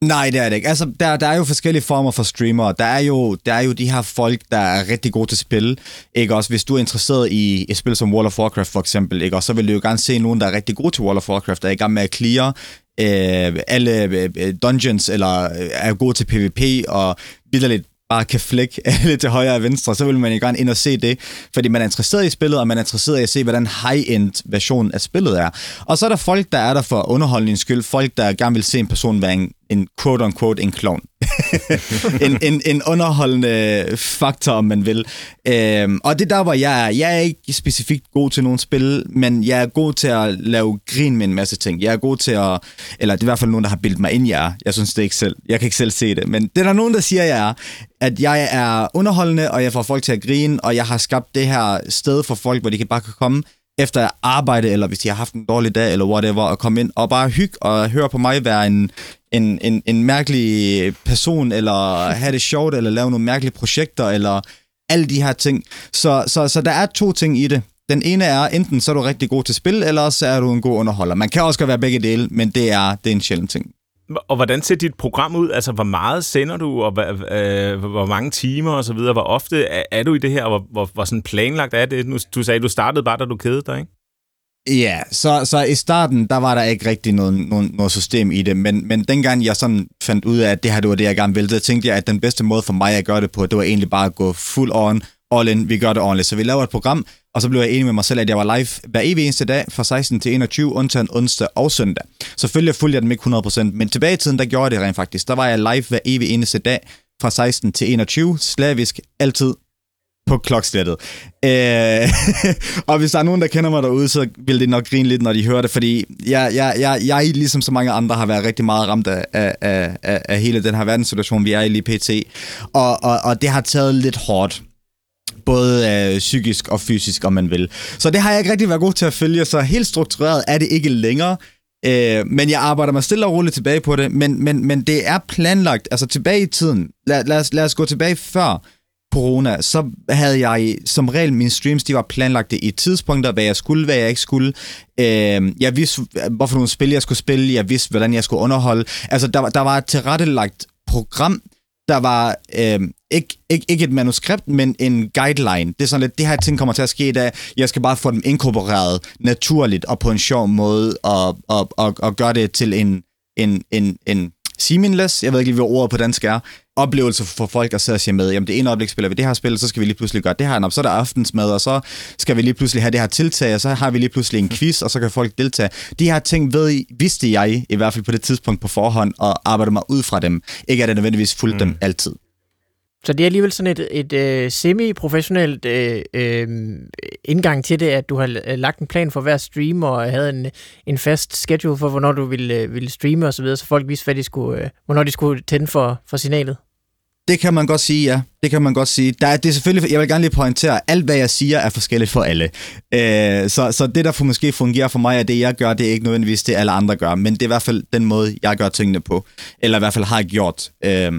Nej, det er det ikke. Altså, der, der er jo forskellige former for streamere. Der er, jo, der er jo de her folk, der er rigtig gode til spil. Ikke også? Hvis du er interesseret i et spil som World of Warcraft for eksempel, ikke også? så vil du jo gerne se nogen, der er rigtig gode til World of Warcraft, der er i gang med at clear øh, alle øh, dungeons, eller øh, er gode til PvP, og vidderligt bare kan flække alle til højre og venstre, så vil man jo gerne ind og se det, fordi man er interesseret i spillet, og man er interesseret i at se, hvordan high-end version af spillet er. Og så er der folk, der er der for underholdningens skyld, folk, der gerne vil se en person være en, en quote-unquote en clown. en, en, en underholdende faktor, om man vil. Øhm, og det der, hvor jeg er. Jeg er ikke specifikt god til nogle spil, men jeg er god til at lave grin med en masse ting. Jeg er god til at... Eller det er i hvert fald nogen, der har bildet mig ind, jeg er. Jeg synes det ikke selv. Jeg kan ikke selv se det. Men det er der nogen, der siger, jeg er. At jeg er underholdende, og jeg får folk til at grine, og jeg har skabt det her sted for folk, hvor de kan bare kan komme efter arbejde, eller hvis de har haft en dårlig dag, eller whatever, og komme ind og bare hygge og høre på mig være en, en, en, en mærkelig person, eller have det sjovt, eller lave nogle mærkelige projekter, eller alle de her ting. Så, så, så der er to ting i det. Den ene er, enten så er du rigtig god til spil, eller så er du en god underholder. Man kan også godt være begge dele, men det er, det er en sjælden ting.
Og hvordan ser dit program ud? Altså, hvor meget sender du, og øh, hvor mange timer og så videre? Hvor ofte er, er du i det her, og hvor, hvor, hvor sådan planlagt er det? Nu, du sagde, du startede bare, da du kedede dig, ikke?
Ja, så, så i starten, der var der ikke rigtig noget, noget, noget system i det, men, men dengang jeg sådan fandt ud af, at det her det var det, jeg gerne ville, så tænkte jeg, at den bedste måde for mig at gøre det på, det var egentlig bare at gå full on, all in, vi gør det ordentligt. Så vi laver et program, og så blev jeg enig med mig selv, at jeg var live hver evig eneste dag fra 16 til 21, undtagen onsdag og søndag. Selvfølgelig fulgte jeg dem ikke 100%, men tilbage i tiden, der gjorde jeg det rent faktisk. Der var jeg live hver evig eneste dag fra 16 til 21, slavisk, altid på klokslættet. Øh, og hvis der er nogen, der kender mig derude, så vil det nok grine lidt, når de hører det, fordi jeg, jeg, jeg, jeg ligesom så mange andre, har været rigtig meget ramt af, af, af, af hele den her verdenssituation, vi er i lige pt. Og, og, og det har taget lidt hårdt både øh, psykisk og fysisk, om man vil. Så det har jeg ikke rigtig været god til at følge, så helt struktureret er det ikke længere. Øh, men jeg arbejder mig stille og roligt tilbage på det, men, men, men det er planlagt, altså tilbage i tiden. Lad, lad, os, lad os gå tilbage før corona, så havde jeg som regel mine streams, de var planlagt i tidspunkter, hvad jeg skulle, hvad jeg ikke skulle. Øh, jeg vidste, hvorfor nogle spil jeg skulle spille, jeg vidste, hvordan jeg skulle underholde. Altså, der, der var et tilrettelagt program, der var øh, ikke, ikke, ikke et manuskript, men en guideline. Det er sådan lidt, det her ting kommer til at ske, da jeg skal bare få dem inkorporeret naturligt og på en sjov måde, og, og, og, og gøre det til en, en, en, en seamless, jeg ved ikke lige, hvad ordet på dansk er, oplevelse for folk at sidde og sige med, jamen det ene øjeblik spiller vi det her spil, så skal vi lige pludselig gøre det her, så er der aftensmad, og så skal vi lige pludselig have det her tiltag, og så har vi lige pludselig en quiz, og så kan folk deltage. De her ting ved I, vidste jeg i hvert fald på det tidspunkt på forhånd, og arbejder mig ud fra dem. Ikke at det nødvendigvis fulgt mm. dem altid.
Så det er alligevel sådan et, et, et semi-professionelt øh, uh, indgang til det, at du har øh, lagt en plan for hver stream, og havde en, en fast schedule for, hvornår du ville, ville streame osv., så, videre, så folk vidste, hvad de skulle, øh, hvornår de skulle tænde for, for signalet.
Det kan man godt sige, ja. Det kan man godt sige. Der er, det er selvfølgelig, jeg vil gerne lige pointere, at alt hvad jeg siger er forskelligt for alle. Øh, så, så det, der for måske fungerer for mig, er det, jeg gør, det er ikke nødvendigvis det, alle andre gør. Men det er i hvert fald den måde, jeg gør tingene på. Eller i hvert fald har gjort. Øh,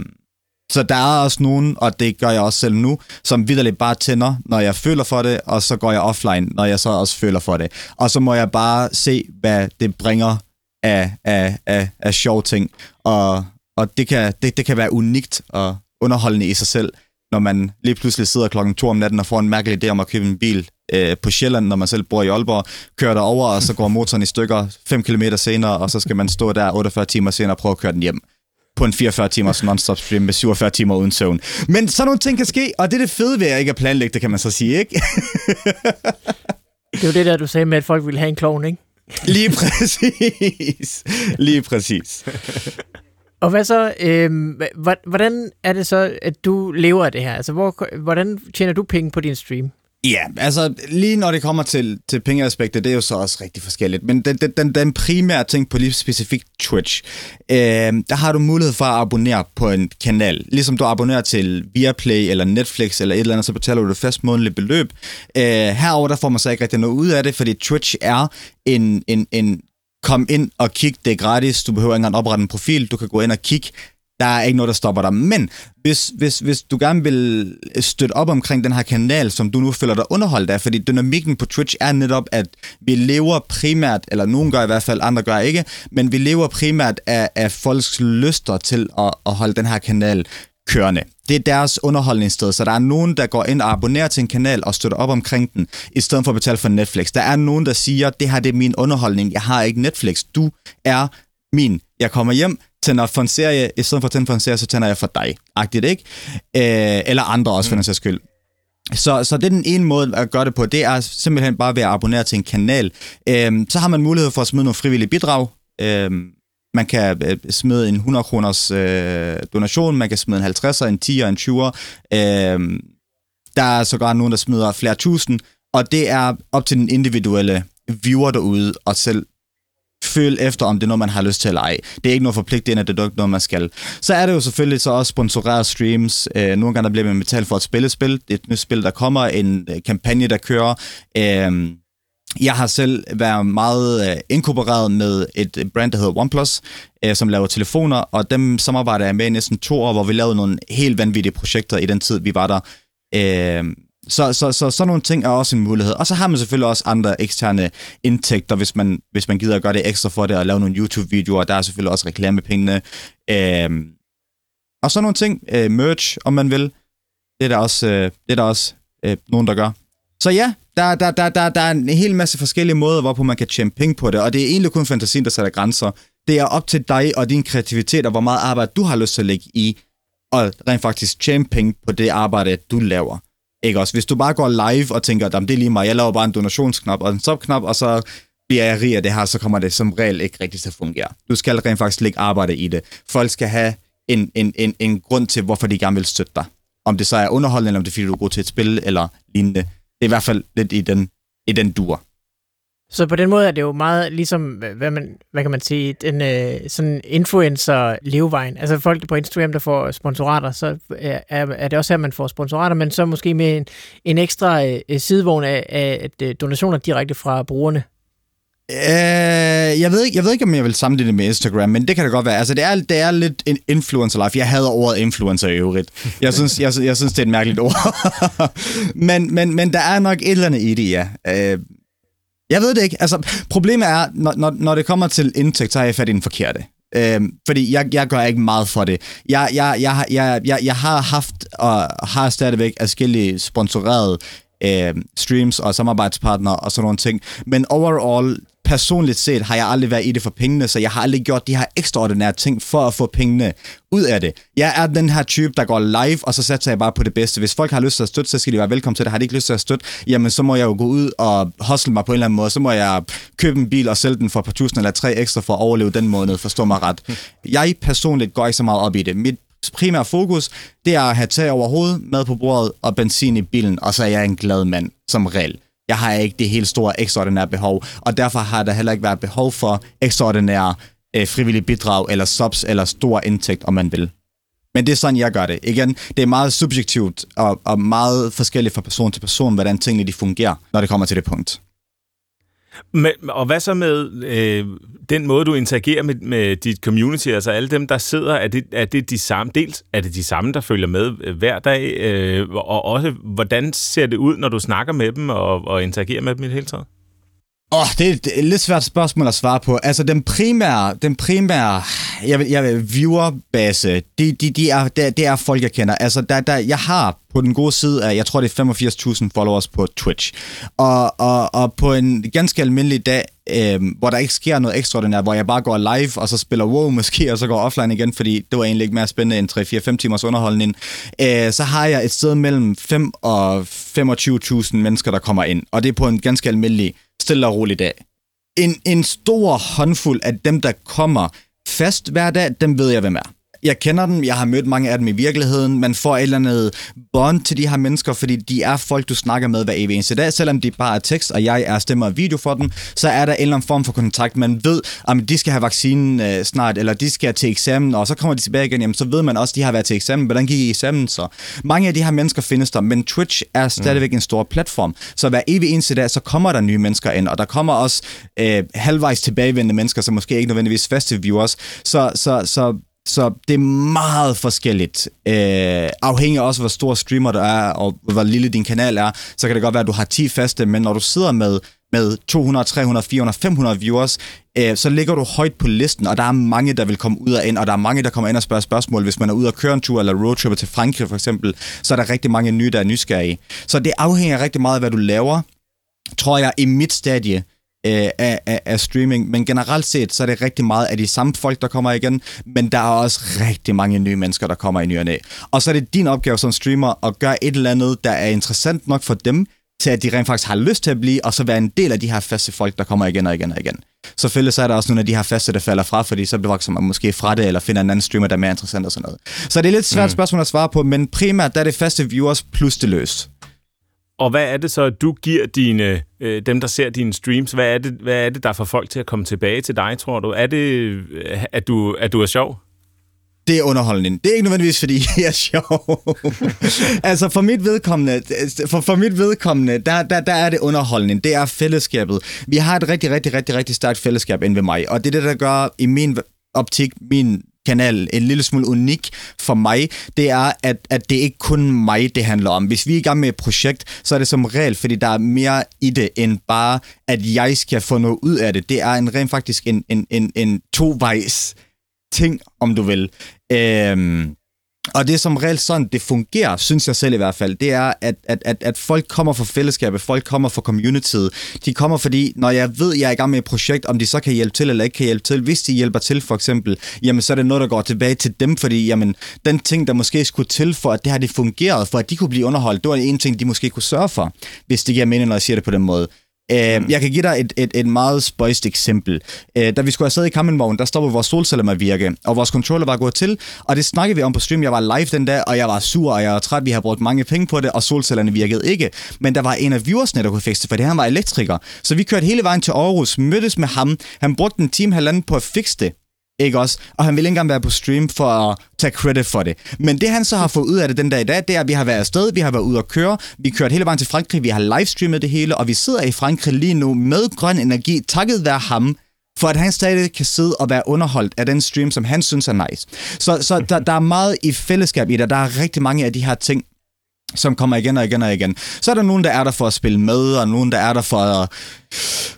så der er også nogen, og det gør jeg også selv nu, som vidderligt bare tænder, når jeg føler for det, og så går jeg offline, når jeg så også føler for det. Og så må jeg bare se, hvad det bringer af, af, af, af sjove ting. Og, og det, kan, det, det kan være unikt og underholdende i sig selv, når man lige pludselig sidder klokken to om natten og får en mærkelig idé om at købe en bil øh, på Sjælland, når man selv bor i Aalborg, kører derover, og så går motoren i stykker 5 km senere, og så skal man stå der 48 timer senere og prøve at køre den hjem på en 44 timers non-stop stream med 47 timer uden søvn. Men sådan nogle ting kan ske, og det er det fede ved at ikke at planlægge det, kan man så sige, ikke?
det er jo det der, du sagde med, at folk ville have en klovn, ikke?
Lige præcis. Lige præcis.
Og hvad så, øh, hvordan er det så, at du lever af det her? Altså, hvor, hvordan tjener du penge på din stream?
Ja, altså lige når det kommer til, til pengeaspektet, det er jo så også rigtig forskelligt. Men den, den, den primære ting på lige specifikt Twitch, øh, der har du mulighed for at abonnere på en kanal. Ligesom du abonnerer til Viaplay eller Netflix eller et eller andet, så betaler du et fast månedligt beløb. Øh, herover der får man så ikke rigtig noget ud af det, fordi Twitch er en, en, en kom ind og kig, det er gratis, du behøver ikke engang oprette en profil, du kan gå ind og kigge, der er ikke noget, der stopper dig. Men hvis, hvis, hvis du gerne vil støtte op omkring den her kanal, som du nu føler dig underholdt af, fordi dynamikken på Twitch er netop, at vi lever primært, eller nogen gør i hvert fald, andre gør ikke, men vi lever primært af, af folks lyster til at, at holde den her kanal kørende. Det er deres underholdningssted, så der er nogen, der går ind og abonnerer til en kanal og støtter op omkring den, i stedet for at betale for Netflix. Der er nogen, der siger, det her det er min underholdning, jeg har ikke Netflix, du er min. Jeg kommer hjem, tænder for en serie, i stedet for at tænde for en serie, så tænder jeg for dig. Agtigt, ikke? Øh, eller andre også, for mm. den sags skyld. Så, så det er den ene måde at gøre det på, det er simpelthen bare ved at abonnere til en kanal. Øh, så har man mulighed for at smide nogle frivillige bidrag. Øh, man kan øh, smide en 100 kroners øh, donation, man kan smide en 50'er, en 10'er, en 20'er. Øh, der er sågar nogen, der smider flere tusind, og det er op til den individuelle viewer derude og selv føle efter, om det er noget, man har lyst til eller ej. Det er ikke noget forpligtende, det er ikke noget, man skal. Så er det jo selvfølgelig så også sponsoreret streams. Øh, nogle gange der bliver man betalt for at spille spil. Et nyt spil, der kommer, en øh, kampagne, der kører. Øh, jeg har selv været meget øh, inkorporeret med et brand, der hedder OnePlus, øh, som laver telefoner, og dem samarbejder jeg med i næsten to år, hvor vi lavede nogle helt vanvittige projekter i den tid, vi var der. Øh, så, så, så sådan nogle ting er også en mulighed. Og så har man selvfølgelig også andre eksterne indtægter, hvis man, hvis man gider at gøre det ekstra for det, og lave nogle YouTube-videoer. Der er selvfølgelig også reklamepengene. Øh, og sådan nogle ting. Øh, merch, om man vil. Det er der også, øh, det er der også øh, nogen, der gør. Så ja, der, der, der, der, der er en hel masse forskellige måder, hvorpå man kan tjene penge på det, og det er egentlig kun fantasien, der sætter grænser. Det er op til dig og din kreativitet, og hvor meget arbejde du har lyst til at lægge i, og rent faktisk tjene penge på det arbejde, du laver. Ikke også? Hvis du bare går live og tænker, det er lige mig, jeg laver bare en donationsknap og en stopknap, og så bliver jeg rig af det her, så kommer det som regel ikke rigtig til at fungere. Du skal rent faktisk lægge arbejde i det. Folk skal have en, en, en, en grund til, hvorfor de gerne vil støtte dig. Om det så er underholdende, eller om det er, fordi du er god til et spil, eller lignende. Det er i hvert fald lidt i den, i den dur.
Så på den måde er det jo meget ligesom, hvad, man, hvad kan man sige, den øh, sådan influencer-levevejen. Altså folk på Instagram, der får sponsorater, så øh, er, er det også her, man får sponsorater, men så måske med en, en ekstra øh, sidevogn af, af øh, donationer direkte fra brugerne.
Uh, jeg, ved ikke, jeg ved ikke, om jeg vil sammenligne det med Instagram, men det kan det godt være. Altså, det er, det er lidt en influencer life. Jeg hader ordet influencer i øvrigt. Jeg synes, jeg, jeg synes det er et mærkeligt ord. men, men, men der er nok et eller andet i det, ja. Uh, jeg ved det ikke. Altså, problemet er, når, når, når det kommer til indtægt, så har jeg fat i den forkerte. Øhm, fordi jeg, jeg gør ikke meget for det. Jeg, jeg, jeg, jeg, jeg, jeg har haft og har stadigvæk forskellige sponsorerede øh, streams og samarbejdspartnere og sådan nogle ting. Men overall, personligt set har jeg aldrig været i det for pengene, så jeg har aldrig gjort de her ekstraordinære ting for at få pengene ud af det. Jeg er den her type, der går live, og så satser jeg bare på det bedste. Hvis folk har lyst til at støtte, så skal de være velkommen til det. Har de ikke lyst til at støtte, jamen så må jeg jo gå ud og hustle mig på en eller anden måde. Så må jeg købe en bil og sælge den for et par tusind eller tre ekstra for at overleve den måned, forstå mig ret. Jeg personligt går ikke så meget op i det. Mit primære fokus, det er at have tag over hovedet, mad på bordet og benzin i bilen, og så er jeg en glad mand, som regel. Jeg har ikke det helt store ekstraordinære behov, og derfor har der heller ikke været behov for ekstraordinære øh, frivillige bidrag, eller subs, eller stor indtægt, om man vil. Men det er sådan, jeg gør det. Igen, det er meget subjektivt og, og meget forskelligt fra person til person, hvordan tingene de fungerer, når det kommer til det punkt.
Men, og hvad så med øh, den måde, du interagerer med, med dit community, altså alle dem, der sidder, er det, er det de samme, dels er det de samme, der følger med øh, hver dag, øh, og også, hvordan ser det ud, når du snakker med dem og, og interagerer med dem i det hele taget?
Åh, oh, det, er, det er et lidt svært spørgsmål at svare på. Altså, den primære, den primære jeg vil, jeg vil, viewerbase, de, de, de er, det, det er folk, jeg kender. Altså, der, der, jeg har på den gode side af, jeg tror, det er 85.000 followers på Twitch. Og, og, og på en ganske almindelig dag, øh, hvor der ikke sker noget ekstraordinært, hvor jeg bare går live, og så spiller WoW måske, og så går offline igen, fordi det var egentlig ikke mere spændende end 3-4-5 timers underholdning, øh, så har jeg et sted mellem 5 og 25.000 mennesker, der kommer ind. Og det er på en ganske almindelig stille og rolig dag. En, en stor håndfuld af dem, der kommer fast hver dag, dem ved jeg, hvem er jeg kender dem, jeg har mødt mange af dem i virkeligheden. Man får et eller andet bånd til de her mennesker, fordi de er folk, du snakker med hver evig eneste dag. Selvom de bare er tekst, og jeg er stemmer og video for dem, så er der en eller anden form for kontakt. Man ved, at de skal have vaccinen øh, snart, eller de skal til eksamen, og så kommer de tilbage igen, jamen, så ved man også, at de har været til eksamen. Hvordan gik I eksamen så? Mange af de her mennesker findes der, men Twitch er stadigvæk mm. en stor platform. Så hver evig eneste dag, så kommer der nye mennesker ind, og der kommer også øh, halvvejs tilbagevendende mennesker, som måske ikke nødvendigvis faste viewers. Så, så, så så det er meget forskelligt. Øh, afhængig også, hvor stor streamer du er, og hvor lille din kanal er, så kan det godt være, at du har 10 faste, men når du sidder med, med 200, 300, 400, 500 viewers, øh, så ligger du højt på listen, og der er mange, der vil komme ud og ind, og der er mange, der kommer ind og spørger spørgsmål. Hvis man er ude og køre en tur, eller roadtripper til Frankrig for eksempel, så er der rigtig mange nye, der er nysgerrige. Så det afhænger rigtig meget af, hvad du laver, tror jeg, i mit stadie, øh, af, af, af streaming, men generelt set, så er det rigtig meget af de samme folk, der kommer igen, men der er også rigtig mange nye mennesker, der kommer i ny og næ. Og så er det din opgave som streamer at gøre et eller andet, der er interessant nok for dem, til at de rent faktisk har lyst til at blive, og så være en del af de her faste folk, der kommer igen og igen og igen. Selvfølgelig så er der også nogle af de her faste, der falder fra, fordi så bliver man måske fra det, eller finder en anden streamer, der er mere interessant og sådan noget. Så det er lidt svært mm. spørgsmål at svare på, men primært der er det faste viewers plus det løst.
Og hvad er det så, du giver dine, øh, dem, der ser dine streams? Hvad er, det, hvad er det, der får folk til at komme tilbage til dig, tror du? Er det, øh, at du, at du er sjov?
Det er underholdning. Det er ikke nødvendigvis, fordi jeg er sjov. altså for mit vedkommende, for, for mit vedkommende der, der, der er det underholdende. Det er fællesskabet. Vi har et rigtig, rigtig, rigtig, rigtig stærkt fællesskab inde ved mig. Og det er det, der gør i min optik, min kanal en lille smule unik for mig, det er, at, at det ikke kun mig, det handler om. Hvis vi er i gang med et projekt, så er det som regel, fordi der er mere i det, end bare, at jeg skal få noget ud af det. Det er en rent faktisk en, en, en, en tovejs ting, om du vil. Øhm, og det er som reelt sådan, det fungerer, synes jeg selv i hvert fald, det er, at, at, at, at folk kommer fra fællesskabet, folk kommer fra communityet. De kommer fordi, når jeg ved, at jeg er i gang med et projekt, om de så kan hjælpe til eller ikke kan hjælpe til, hvis de hjælper til for eksempel, jamen så er det noget, der går tilbage til dem, fordi jamen, den ting, der måske skulle til for, at det her det fungerede, for at de kunne blive underholdt, det var en ting, de måske kunne sørge for, hvis det giver mening, når jeg siger det på den måde. Uh, jeg kan give dig et, et, et meget spøjst eksempel. Uh, da vi skulle have siddet i campingvognen, der stoppede vores solceller med at virke, og vores controller var gået til, og det snakkede vi om på stream. Jeg var live den dag, og jeg var sur, og jeg var træt. Vi har brugt mange penge på det, og solcellerne virkede ikke. Men der var en af viewersne, der kunne fikse det, for det han var elektriker. Så vi kørte hele vejen til Aarhus, mødtes med ham. Han brugte en time halvanden på at fikse det. Ikke også? Og han ville ikke engang være på stream for at tage credit for det. Men det han så har fået ud af det den dag i dag, det er, at vi har været afsted, vi har været ude at køre, vi kørt hele vejen til Frankrig, vi har livestreamet det hele, og vi sidder i Frankrig lige nu med grøn energi, takket være ham, for at han stadig kan sidde og være underholdt af den stream, som han synes er nice. Så, så der, der er meget i fællesskab i det. Der er rigtig mange af de her ting, som kommer igen og igen og igen. Så er der nogen, der er der for at spille med, og nogen, der er der for at...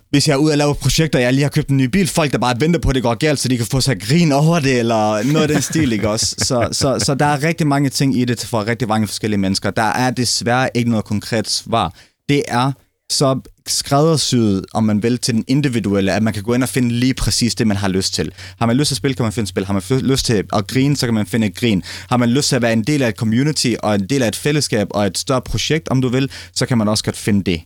Hvis jeg er ude og lave projekter, jeg lige har købt en ny bil, folk der bare venter på, at det går galt, så de kan få sig grin over det, eller noget af den stil, ikke også? Så, så, så der er rigtig mange ting i det for rigtig mange forskellige mennesker. Der er desværre ikke noget konkret svar. Det er så skræddersyet, om man vil, til den individuelle, at man kan gå ind og finde lige præcis det, man har lyst til. Har man lyst til at spille, kan man finde spil. Har man lyst til at grine, så kan man finde et grin. Har man lyst til at være en del af et community, og en del af et fællesskab, og et større projekt, om du vil, så kan man også godt finde det.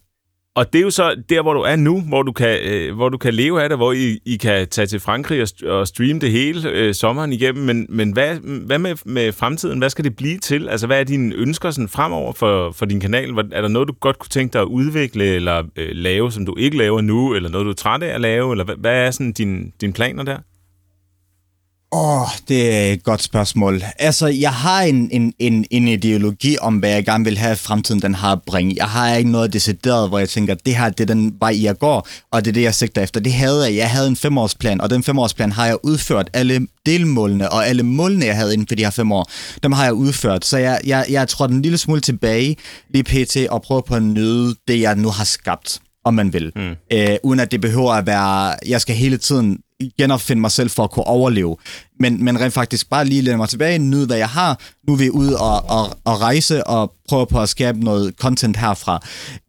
Og det er jo så der, hvor du er nu, hvor du kan, øh, hvor du kan leve af det, hvor I, I kan tage til Frankrig og, og streame det hele øh, sommeren igennem. Men, men hvad, hvad med, med fremtiden? Hvad skal det blive til? Altså, hvad er dine ønsker sådan, fremover for, for din kanal? Er der noget, du godt kunne tænke dig at udvikle eller øh, lave, som du ikke laver nu? Eller noget, du er træt af at lave? Eller hvad, hvad er sådan dine din planer der?
Åh, oh, det er et godt spørgsmål. Altså, jeg har en, en, en, en ideologi om, hvad jeg gerne vil have, fremtiden den har at bringe. Jeg har ikke noget decideret, hvor jeg tænker, det her det er den vej, jeg går, og det er det, jeg sigter efter. Det havde jeg. Jeg havde en femårsplan, og den femårsplan har jeg udført. Alle delmålene og alle målene, jeg havde inden for de her fem år, dem har jeg udført. Så jeg, jeg, jeg tror en lille smule tilbage lige pt. og prøve på at nyde det, jeg nu har skabt om man vil. Mm. Øh, uden at det behøver at være, jeg skal hele tiden genopfinde mig selv for at kunne overleve. Men, men rent faktisk bare lige lade mig tilbage, nyde hvad jeg har. Nu er vi ude og, og, og rejse og prøve på at skabe noget content herfra.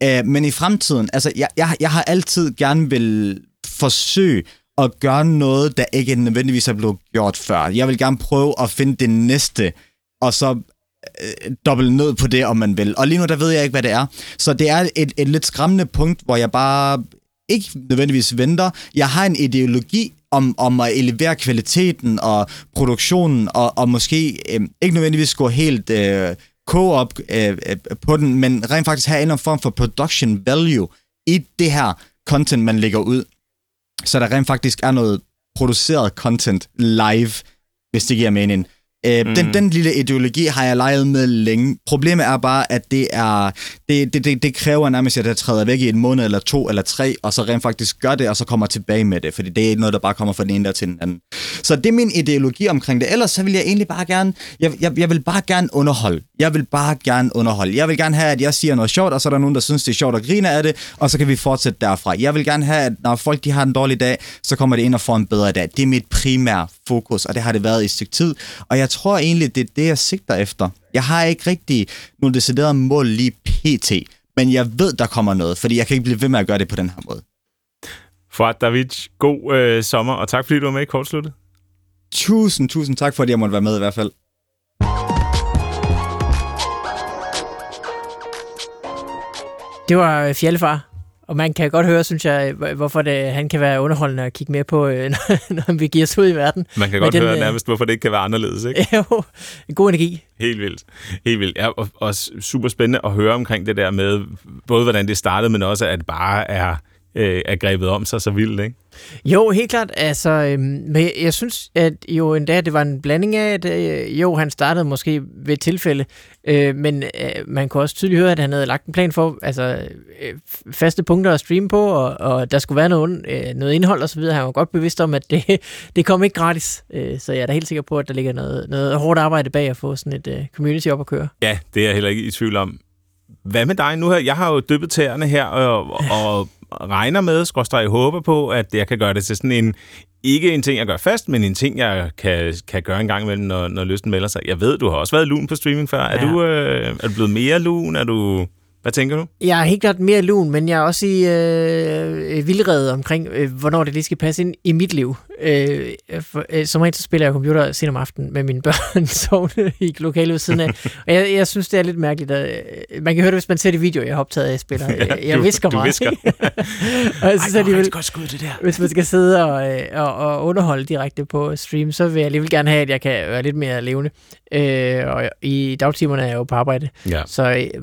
Øh, men i fremtiden, altså jeg, jeg, jeg har altid gerne vil forsøge at gøre noget, der ikke nødvendigvis er blevet gjort før. Jeg vil gerne prøve at finde det næste, og så øh, dobbelt ned på det, om man vil. Og lige nu, der ved jeg ikke, hvad det er. Så det er et, et lidt skræmmende punkt, hvor jeg bare ikke nødvendigvis venter. Jeg har en ideologi om, om at elevere kvaliteten og produktionen, og, og måske øh, ikke nødvendigvis gå helt øh, co-op øh, øh, på den, men rent faktisk have en eller anden form for production value i det her content, man lægger ud. Så der rent faktisk er noget produceret content live, hvis det giver mening. Øh, mm. den, den lille ideologi har jeg leget med længe. Problemet er bare, at det er det, det, det, det kræver nærmest, at jeg træder væk i en måned eller to eller tre, og så rent faktisk gør det, og så kommer tilbage med det, fordi det er ikke noget, der bare kommer fra den ene der til den anden. Så det er min ideologi omkring det. Ellers så vil jeg egentlig bare gerne, jeg, jeg, jeg vil bare gerne underholde. Jeg vil bare gerne underholde. Jeg vil gerne have, at jeg siger noget sjovt, og så er der nogen, der synes, det er sjovt og griner af det, og så kan vi fortsætte derfra. Jeg vil gerne have, at når folk de har en dårlig dag, så kommer det ind og får en bedre dag. Det er mit primære fokus, og det har det været i et stykke tid. Og jeg tror egentlig, det er det, jeg sigter efter. Jeg har ikke rigtig nogle deciderede mål lige pt., men jeg ved, der kommer noget, fordi jeg kan ikke blive ved med at gøre det på den her måde.
Fuad David, god øh, sommer, og tak fordi du var med i kortsluttet.
Tusind, tusind tak, fordi jeg måtte være med i hvert fald.
Det var øh, Fjellefar, og man kan godt høre, synes jeg, hvorfor det, han kan være underholdende at kigge med på, øh, når vi giver os ud i verden.
Man kan godt den, høre øh, nærmest, hvorfor det ikke kan være anderledes, ikke?
Jo, en god energi.
Helt vildt. Helt vildt. Ja, og, og super spændende at høre omkring det der med, både hvordan det startede, men også at det bare er øh, er grebet om sig så vildt, ikke?
Jo, helt klart. Altså, øhm, men jeg synes, at jo endda, det var en blanding af, at øh, jo, han startede måske ved et tilfælde, øh, men øh, man kunne også tydeligt høre, at han havde lagt en plan for altså, øh, faste punkter at streame på, og, og der skulle være noget, øh, noget indhold osv. Han var godt bevidst om, at det, det kom ikke gratis. Øh, så jeg er da helt sikker på, at der ligger noget, noget hårdt arbejde bag at få sådan et øh, community op at køre.
Ja, det er jeg heller ikke i tvivl om. Hvad med dig nu her? Jeg har jo dyppet tæerne her, og, og regner med, skråstrej håber på, at jeg kan gøre det til sådan en, ikke en ting, jeg gør fast, men en ting, jeg kan, kan gøre en gang imellem, når, når lysten melder sig. Jeg ved, du har også været lun på streaming før. Ja. Er, du, øh, er du blevet mere lun? Er du... Hvad tænker du?
Jeg er helt klart mere lun, men jeg er også i øh, vildrede omkring, øh, hvornår det lige skal passe ind i mit liv. Øh, for, øh, som regel så spiller jeg computer sent om aftenen med mine børn sovende i lokalet ved siden af. Og jeg, jeg synes, det er lidt mærkeligt. At, øh, man kan høre det, hvis man ser det video, jeg har optaget af, jeg spiller. Jeg, jeg
Du-
visker
du
meget.
visker.
og jeg synes
Ej,
alligevel,
godt skud, det der.
hvis man skal sidde og, øh, og, og underholde direkte på stream, så vil jeg alligevel gerne have, at jeg kan være lidt mere levende. Øh, og i dagtimerne er jeg jo på arbejde.
Ja.
Så øh,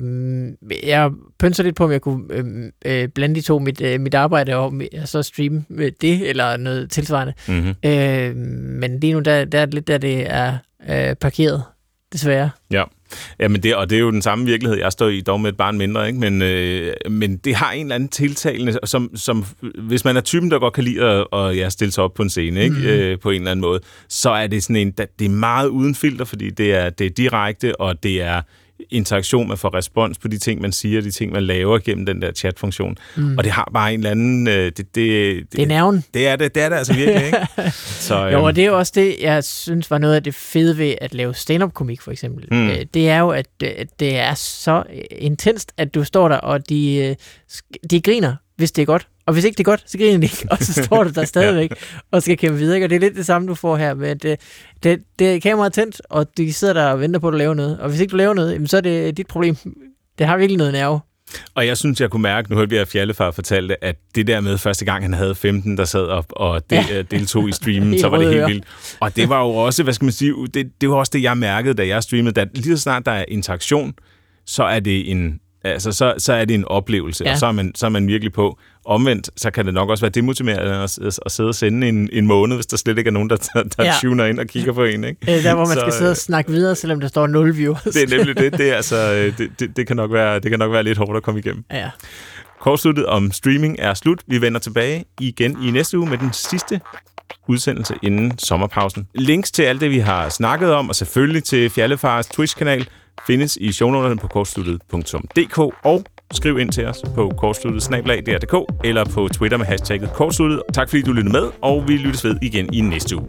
jeg pønser lidt på, om jeg kunne øh, øh, blande de to, mit, øh, mit arbejde og så streame øh, det, eller noget tilsvarende.
Mm-hmm.
Øh, men lige nu, der, der er det lidt der, det er øh, parkeret, desværre.
Ja. Jamen det, og det er jo den samme virkelighed, jeg står i, dog med et barn mindre, ikke? Men, øh, men det har en eller anden tiltalende, som, som hvis man er typen, der godt kan lide at, at ja, stille sig op på en scene, ikke? Mm. Øh, på en eller anden måde, så er det sådan en, det er meget uden filter, fordi det er, det er direkte, og det er interaktion, man får respons på de ting, man siger, de ting, man laver gennem den der chatfunktion. Mm. Og det har bare en eller anden... Øh, det, det, det,
Det er nerven.
det er det, det er det altså virkelig, ikke? Så,
Jo,
øhm,
og det er også det, jeg synes var noget af det fede ved at lave stand-up-komik, for eksempel.
Mm.
Mm. Det er jo, at øh, det er så øh, intenst, at du står der, og de, øh, de griner, hvis det er godt. Og hvis ikke det er godt, så griner de ikke, og så står du der stadigvæk og skal kæmpe videre. ikke? Og det er lidt det samme, du får her med, at det, det, det er kameraet tændt, og de sidder der og venter på, at du laver noget. Og hvis ikke du laver noget, jamen, så er det dit problem. Det har virkelig noget nerve.
Og jeg synes, jeg kunne mærke, nu hørte vi, at Fjallefar fortalte, at det der med første gang, han havde 15, der sad op og del, ja. deltog i streamen,
I
så var det helt vildt. Og det var jo også, hvad skal man sige, det, det var også det, jeg mærkede, da jeg streamede, da lige så snart der er interaktion, så er det en, altså, så, så er det en oplevelse, ja. Og så er, man, så er man virkelig på. Omvendt, så kan det nok også være demotiverende at, at, sidde og sende en, en måned, hvis der slet ikke er nogen, der, der, der ja. Tuner ind og kigger på en. Ikke?
Øh, Der, hvor man
Så,
skal sidde og snakke videre, selvom der står 0 viewers.
Det er nemlig det. Det, er altså, øh, det, det, det, kan nok være, det kan nok være lidt hårdt at komme igennem.
Ja.
Kortsluttet om streaming er slut. Vi vender tilbage igen i næste uge med den sidste udsendelse inden sommerpausen. Links til alt det, vi har snakket om, og selvfølgelig til Fjallefars Twitch-kanal, findes i shownoterne på kortsluttet.dk og skriv ind til os på kortsluttet.dk eller på Twitter med hashtagget kortsluttet. Tak fordi du lyttede med, og vi lyttes ved igen i næste uge.